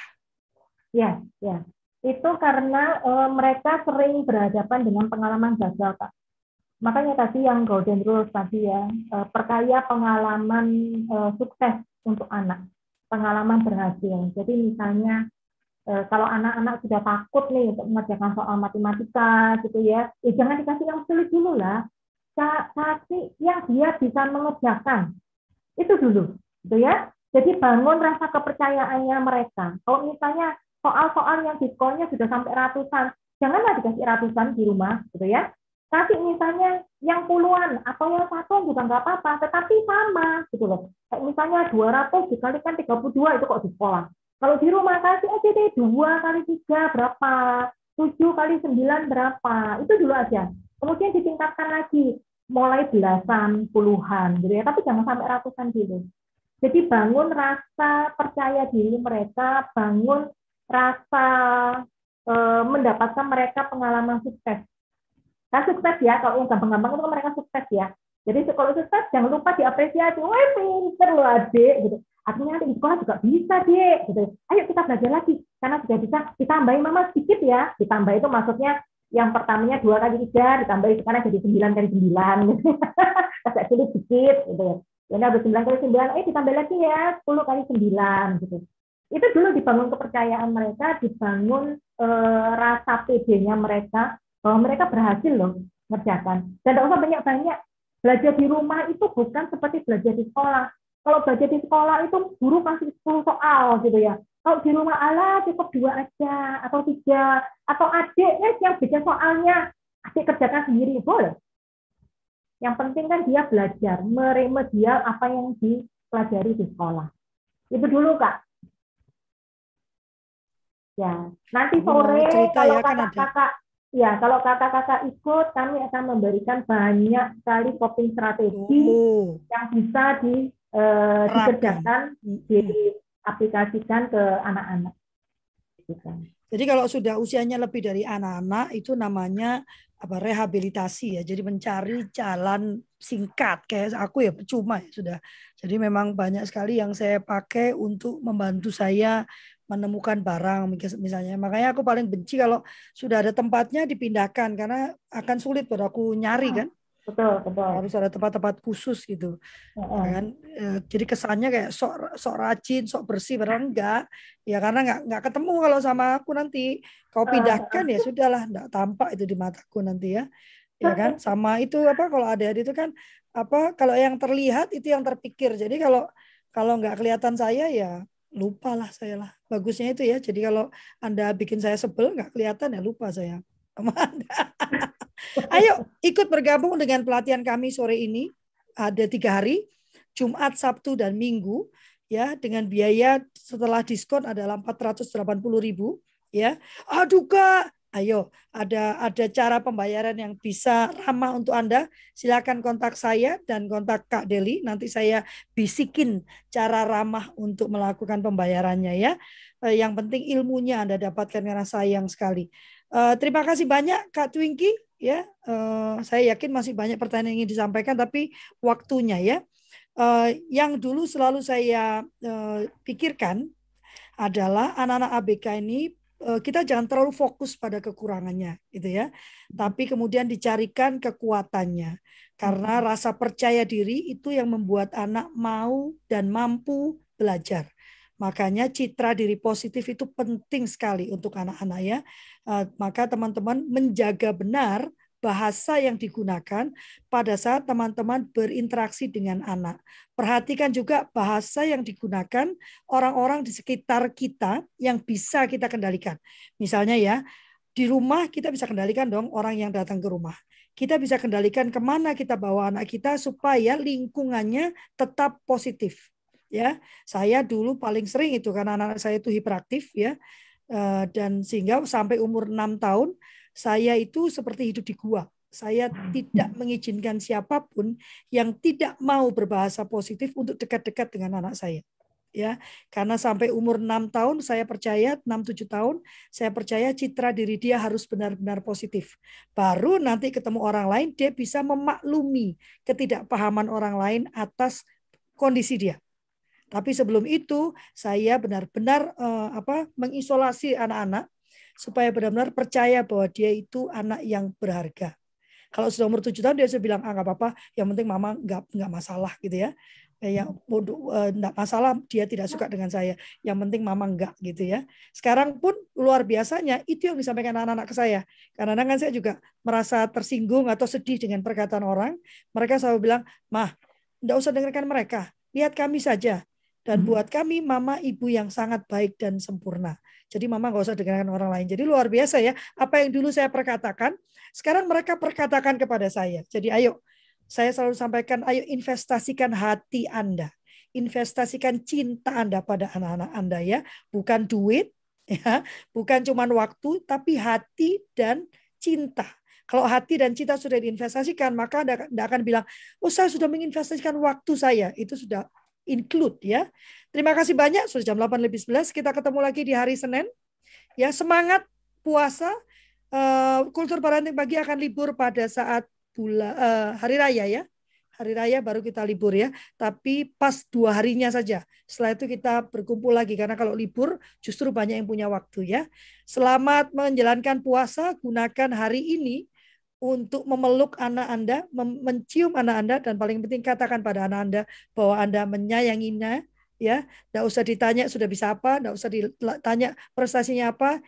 [SPEAKER 3] Ya, ya. Itu karena e, mereka sering berhadapan dengan pengalaman gagal, Pak. Makanya tadi yang Golden Rules tadi ya, e, perkaya pengalaman e, sukses untuk anak pengalaman berhasil. Jadi misalnya eh, kalau anak-anak sudah takut nih untuk mengerjakan soal matematika gitu ya, ya jangan dikasih yang sulit dulu lah. Kasih yang dia bisa mengerjakan. Itu dulu, gitu ya. Jadi bangun rasa kepercayaannya mereka. Kalau misalnya soal-soal yang diskonnya sudah sampai ratusan, janganlah dikasih ratusan di rumah, gitu ya kasih misalnya yang puluhan atau yang satu juga nggak apa-apa, tetapi sama gitu loh. Kayak misalnya 200 dikalikan 32 itu kok di sekolah. Kalau di rumah kasih aja deh dua kali tiga berapa, tujuh kali sembilan berapa, itu dulu aja. Kemudian ditingkatkan lagi, mulai belasan, puluhan gitu ya, tapi jangan sampai ratusan dulu. Jadi bangun rasa percaya diri mereka, bangun rasa e, mendapatkan mereka pengalaman sukses Nah, sukses ya, kalau gampang-gampang itu kan mereka sukses ya. Jadi kalau sukses jangan lupa diapresiasi. Wah, pinter loh adik gitu. Artinya nanti di sekolah juga bisa deh gitu. Ayo kita belajar lagi karena sudah bisa ditambahin mama sedikit ya. Ditambah itu maksudnya yang pertamanya dua kali tiga ditambah sekarang jadi sembilan kali sembilan agak sulit sedikit gitu ya. Ini ada sembilan kali sembilan, eh ditambah lagi ya sepuluh kali sembilan gitu. Itu dulu dibangun kepercayaan mereka, dibangun e, rasa PD-nya mereka, bahwa mereka berhasil loh ngerjakan. Dan tidak usah banyak-banyak. Belajar di rumah itu bukan seperti belajar di sekolah. Kalau belajar di sekolah itu guru kasih 10 soal gitu ya. Kalau di rumah Allah cukup dua aja atau tiga atau adik ya yang bikin soalnya adik kerjakan sendiri boleh. Yang penting kan dia belajar, meremedial apa yang dipelajari di sekolah. Itu dulu Kak. Ya, nanti sore kalau ya, kakak-kakak Ya, kalau kakak-kakak ikut, kami akan memberikan banyak sekali coping strategi oh. yang bisa di, uh, dikerjakan, diaplikasikan ke anak-anak.
[SPEAKER 1] Gitu. Jadi kalau sudah usianya lebih dari anak-anak, itu namanya apa rehabilitasi ya. Jadi mencari jalan singkat kayak aku ya percuma ya sudah. Jadi memang banyak sekali yang saya pakai untuk membantu saya menemukan barang misalnya. Makanya aku paling benci kalau sudah ada tempatnya dipindahkan karena akan sulit buat aku nyari kan.
[SPEAKER 3] Betul, betul.
[SPEAKER 1] Harus ada tempat-tempat khusus gitu. Uh-uh. Kan? E, jadi kesannya kayak sok sok rajin, sok bersih padahal enggak. Ya karena enggak enggak ketemu kalau sama aku nanti. Kau pindahkan uh-uh. ya sudahlah, enggak tampak itu di mataku nanti ya. Ya kan? Sama itu apa kalau ada itu kan apa kalau yang terlihat itu yang terpikir. Jadi kalau kalau nggak kelihatan saya ya lupa lah saya lah. Bagusnya itu ya. Jadi kalau Anda bikin saya sebel nggak kelihatan ya lupa saya sama Anda. Ayo ikut bergabung dengan pelatihan kami sore ini. Ada tiga hari, Jumat, Sabtu, dan Minggu. ya Dengan biaya setelah diskon adalah 480 ribu. Ya, aduh kak, Ayo, ada ada cara pembayaran yang bisa ramah untuk Anda. Silakan kontak saya dan kontak Kak Deli. Nanti saya bisikin cara ramah untuk melakukan pembayarannya ya. Eh, yang penting ilmunya Anda dapatkan karena sayang sekali. Eh, terima kasih banyak Kak Twinky ya. Eh, saya yakin masih banyak pertanyaan yang ingin disampaikan tapi waktunya ya. Yang dulu selalu saya pikirkan adalah anak-anak ABK ini Eh, kita jangan terlalu fokus pada kekurangannya gitu ya tapi kemudian dicarikan kekuatannya karena rasa percaya diri itu yang membuat anak mau dan mampu belajar makanya citra diri positif itu penting sekali untuk anak-anak ya eh, maka teman-teman menjaga benar bahasa yang digunakan pada saat teman-teman berinteraksi dengan anak. Perhatikan juga bahasa yang digunakan orang-orang di sekitar kita yang bisa kita kendalikan. Misalnya ya, di rumah kita bisa kendalikan dong orang yang datang ke rumah. Kita bisa kendalikan ke mana kita bawa anak kita supaya lingkungannya tetap positif. Ya, saya dulu paling sering itu karena anak, -anak saya itu hiperaktif ya, eh, dan sehingga sampai umur enam tahun saya itu seperti hidup di gua. Saya tidak mengizinkan siapa pun yang tidak mau berbahasa positif untuk dekat-dekat dengan anak saya. Ya, karena sampai umur 6 tahun saya percaya 6 7 tahun saya percaya citra diri dia harus benar-benar positif. Baru nanti ketemu orang lain dia bisa memaklumi ketidakpahaman orang lain atas kondisi dia. Tapi sebelum itu saya benar-benar uh, apa mengisolasi anak-anak supaya benar-benar percaya bahwa dia itu anak yang berharga. Kalau sudah umur tujuh tahun dia sudah bilang ah nggak apa-apa, yang penting mama nggak nggak masalah gitu ya. Eh, yang nggak uh, masalah dia tidak suka dengan saya, yang penting mama nggak gitu ya. Sekarang pun luar biasanya itu yang disampaikan anak-anak ke saya. Karena kan saya juga merasa tersinggung atau sedih dengan perkataan orang. Mereka selalu bilang, mah, nggak usah dengarkan mereka, lihat kami saja. Dan hmm. buat kami mama ibu yang sangat baik dan sempurna. Jadi mama nggak usah dengarkan orang lain. Jadi luar biasa ya. Apa yang dulu saya perkatakan, sekarang mereka perkatakan kepada saya. Jadi ayo, saya selalu sampaikan, ayo investasikan hati Anda. Investasikan cinta Anda pada anak-anak Anda ya. Bukan duit, ya, bukan cuma waktu, tapi hati dan cinta. Kalau hati dan cinta sudah diinvestasikan, maka Anda akan bilang, oh saya sudah menginvestasikan waktu saya. Itu sudah include ya. Terima kasih banyak sudah jam 8 lebih 11 kita ketemu lagi di hari Senin. Ya, semangat puasa. Uh, kultur parenting pagi akan libur pada saat bulan uh, hari raya ya. Hari raya baru kita libur ya, tapi pas dua harinya saja. Setelah itu kita berkumpul lagi karena kalau libur justru banyak yang punya waktu ya. Selamat menjalankan puasa, gunakan hari ini untuk memeluk anak Anda, mencium anak Anda, dan paling penting katakan pada anak Anda bahwa Anda menyayanginya, ya, tidak usah ditanya sudah bisa apa, tidak usah ditanya prestasinya apa,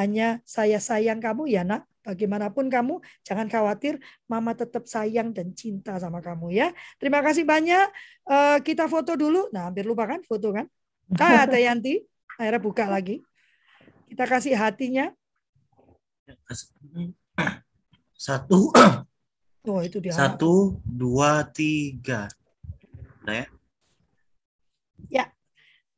[SPEAKER 1] hanya saya sayang kamu ya nak, bagaimanapun kamu, jangan khawatir, mama tetap sayang dan cinta sama kamu ya. Terima kasih banyak, uh, kita foto dulu, nah hampir lupa kan foto kan, ah Yanti, akhirnya buka lagi, kita kasih hatinya.
[SPEAKER 8] Satu.
[SPEAKER 1] Oh, itu dia.
[SPEAKER 8] Satu, dua, tiga. Nah ya.
[SPEAKER 1] Ya.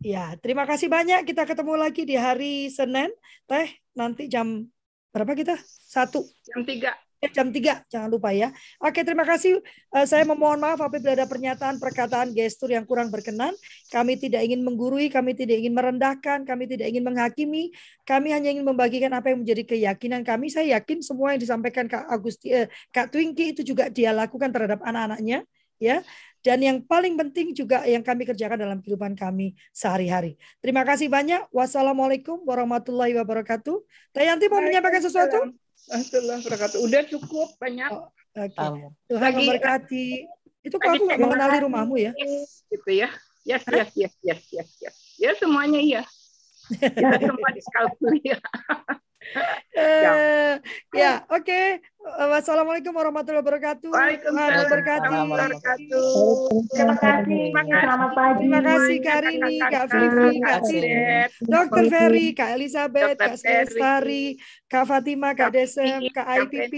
[SPEAKER 1] Ya, terima kasih banyak. Kita ketemu lagi di hari Senin. Teh, nanti jam berapa kita? Satu.
[SPEAKER 2] Jam tiga.
[SPEAKER 1] Eh, jam 3, jangan lupa ya. Oke, terima kasih. Uh, saya memohon maaf apabila ada pernyataan, perkataan, gestur yang kurang berkenan. Kami tidak ingin menggurui, kami tidak ingin merendahkan, kami tidak ingin menghakimi. Kami hanya ingin membagikan apa yang menjadi keyakinan kami. Saya yakin semua yang disampaikan Kak Agusti, eh, Kak Twinky itu juga dia lakukan terhadap anak-anaknya, ya. Dan yang paling penting juga yang kami kerjakan dalam kehidupan kami sehari-hari. Terima kasih banyak. Wassalamualaikum warahmatullahi wabarakatuh. Tayanti mau menyampaikan sesuatu?
[SPEAKER 2] Udah cukup banyak.
[SPEAKER 1] Oh, Oke. Okay. Tuhan Lagi, memberkati. Itu kok aku nggak mengenali rumahmu ya?
[SPEAKER 2] Gitu ya. Yes, yes, yes, yes, yes, yes. Ya semuanya iya. Kita semua diskalkuli ya.
[SPEAKER 1] Uh, ya, oke. Okay. Wassalamualaikum warahmatullahi wabarakatuh.
[SPEAKER 2] Waalaikumsalam warahmatullahi wabarakatuh.
[SPEAKER 3] Terima kasih. Selamat pagi.
[SPEAKER 1] Terima kasih Kak Rini, Kak Vivi, Kak Tini, Dokter Ferry, Kak Elizabeth, Kak Lestari, Kak Fatima, Kak Desem, Kak IPP,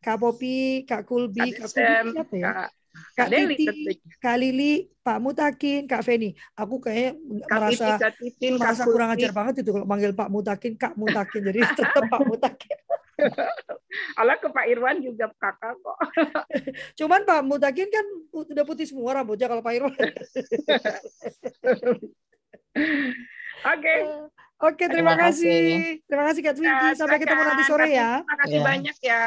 [SPEAKER 1] Kak Popi, Kak Kulbi, Kak Kulbi siapa ya? Kak Titi, Kak Lili, Pak Mutakin, Kak Feni. Aku kayak merasa Titin, merasa kurang ajar banget itu kalau manggil Pak Mutakin, Kak Mutakin. Jadi tetap Pak Mutakin.
[SPEAKER 2] Allah ke Pak Irwan juga kakak kok.
[SPEAKER 1] Cuman Pak Mutakin kan udah putih semua rambutnya kalau Pak Irwan.
[SPEAKER 2] Oke.
[SPEAKER 1] Oke, terima, terima kasih. kasih. Terima kasih Kak Twinky. Sampai ketemu nanti sore ya.
[SPEAKER 2] Terima kasih ya. banyak ya.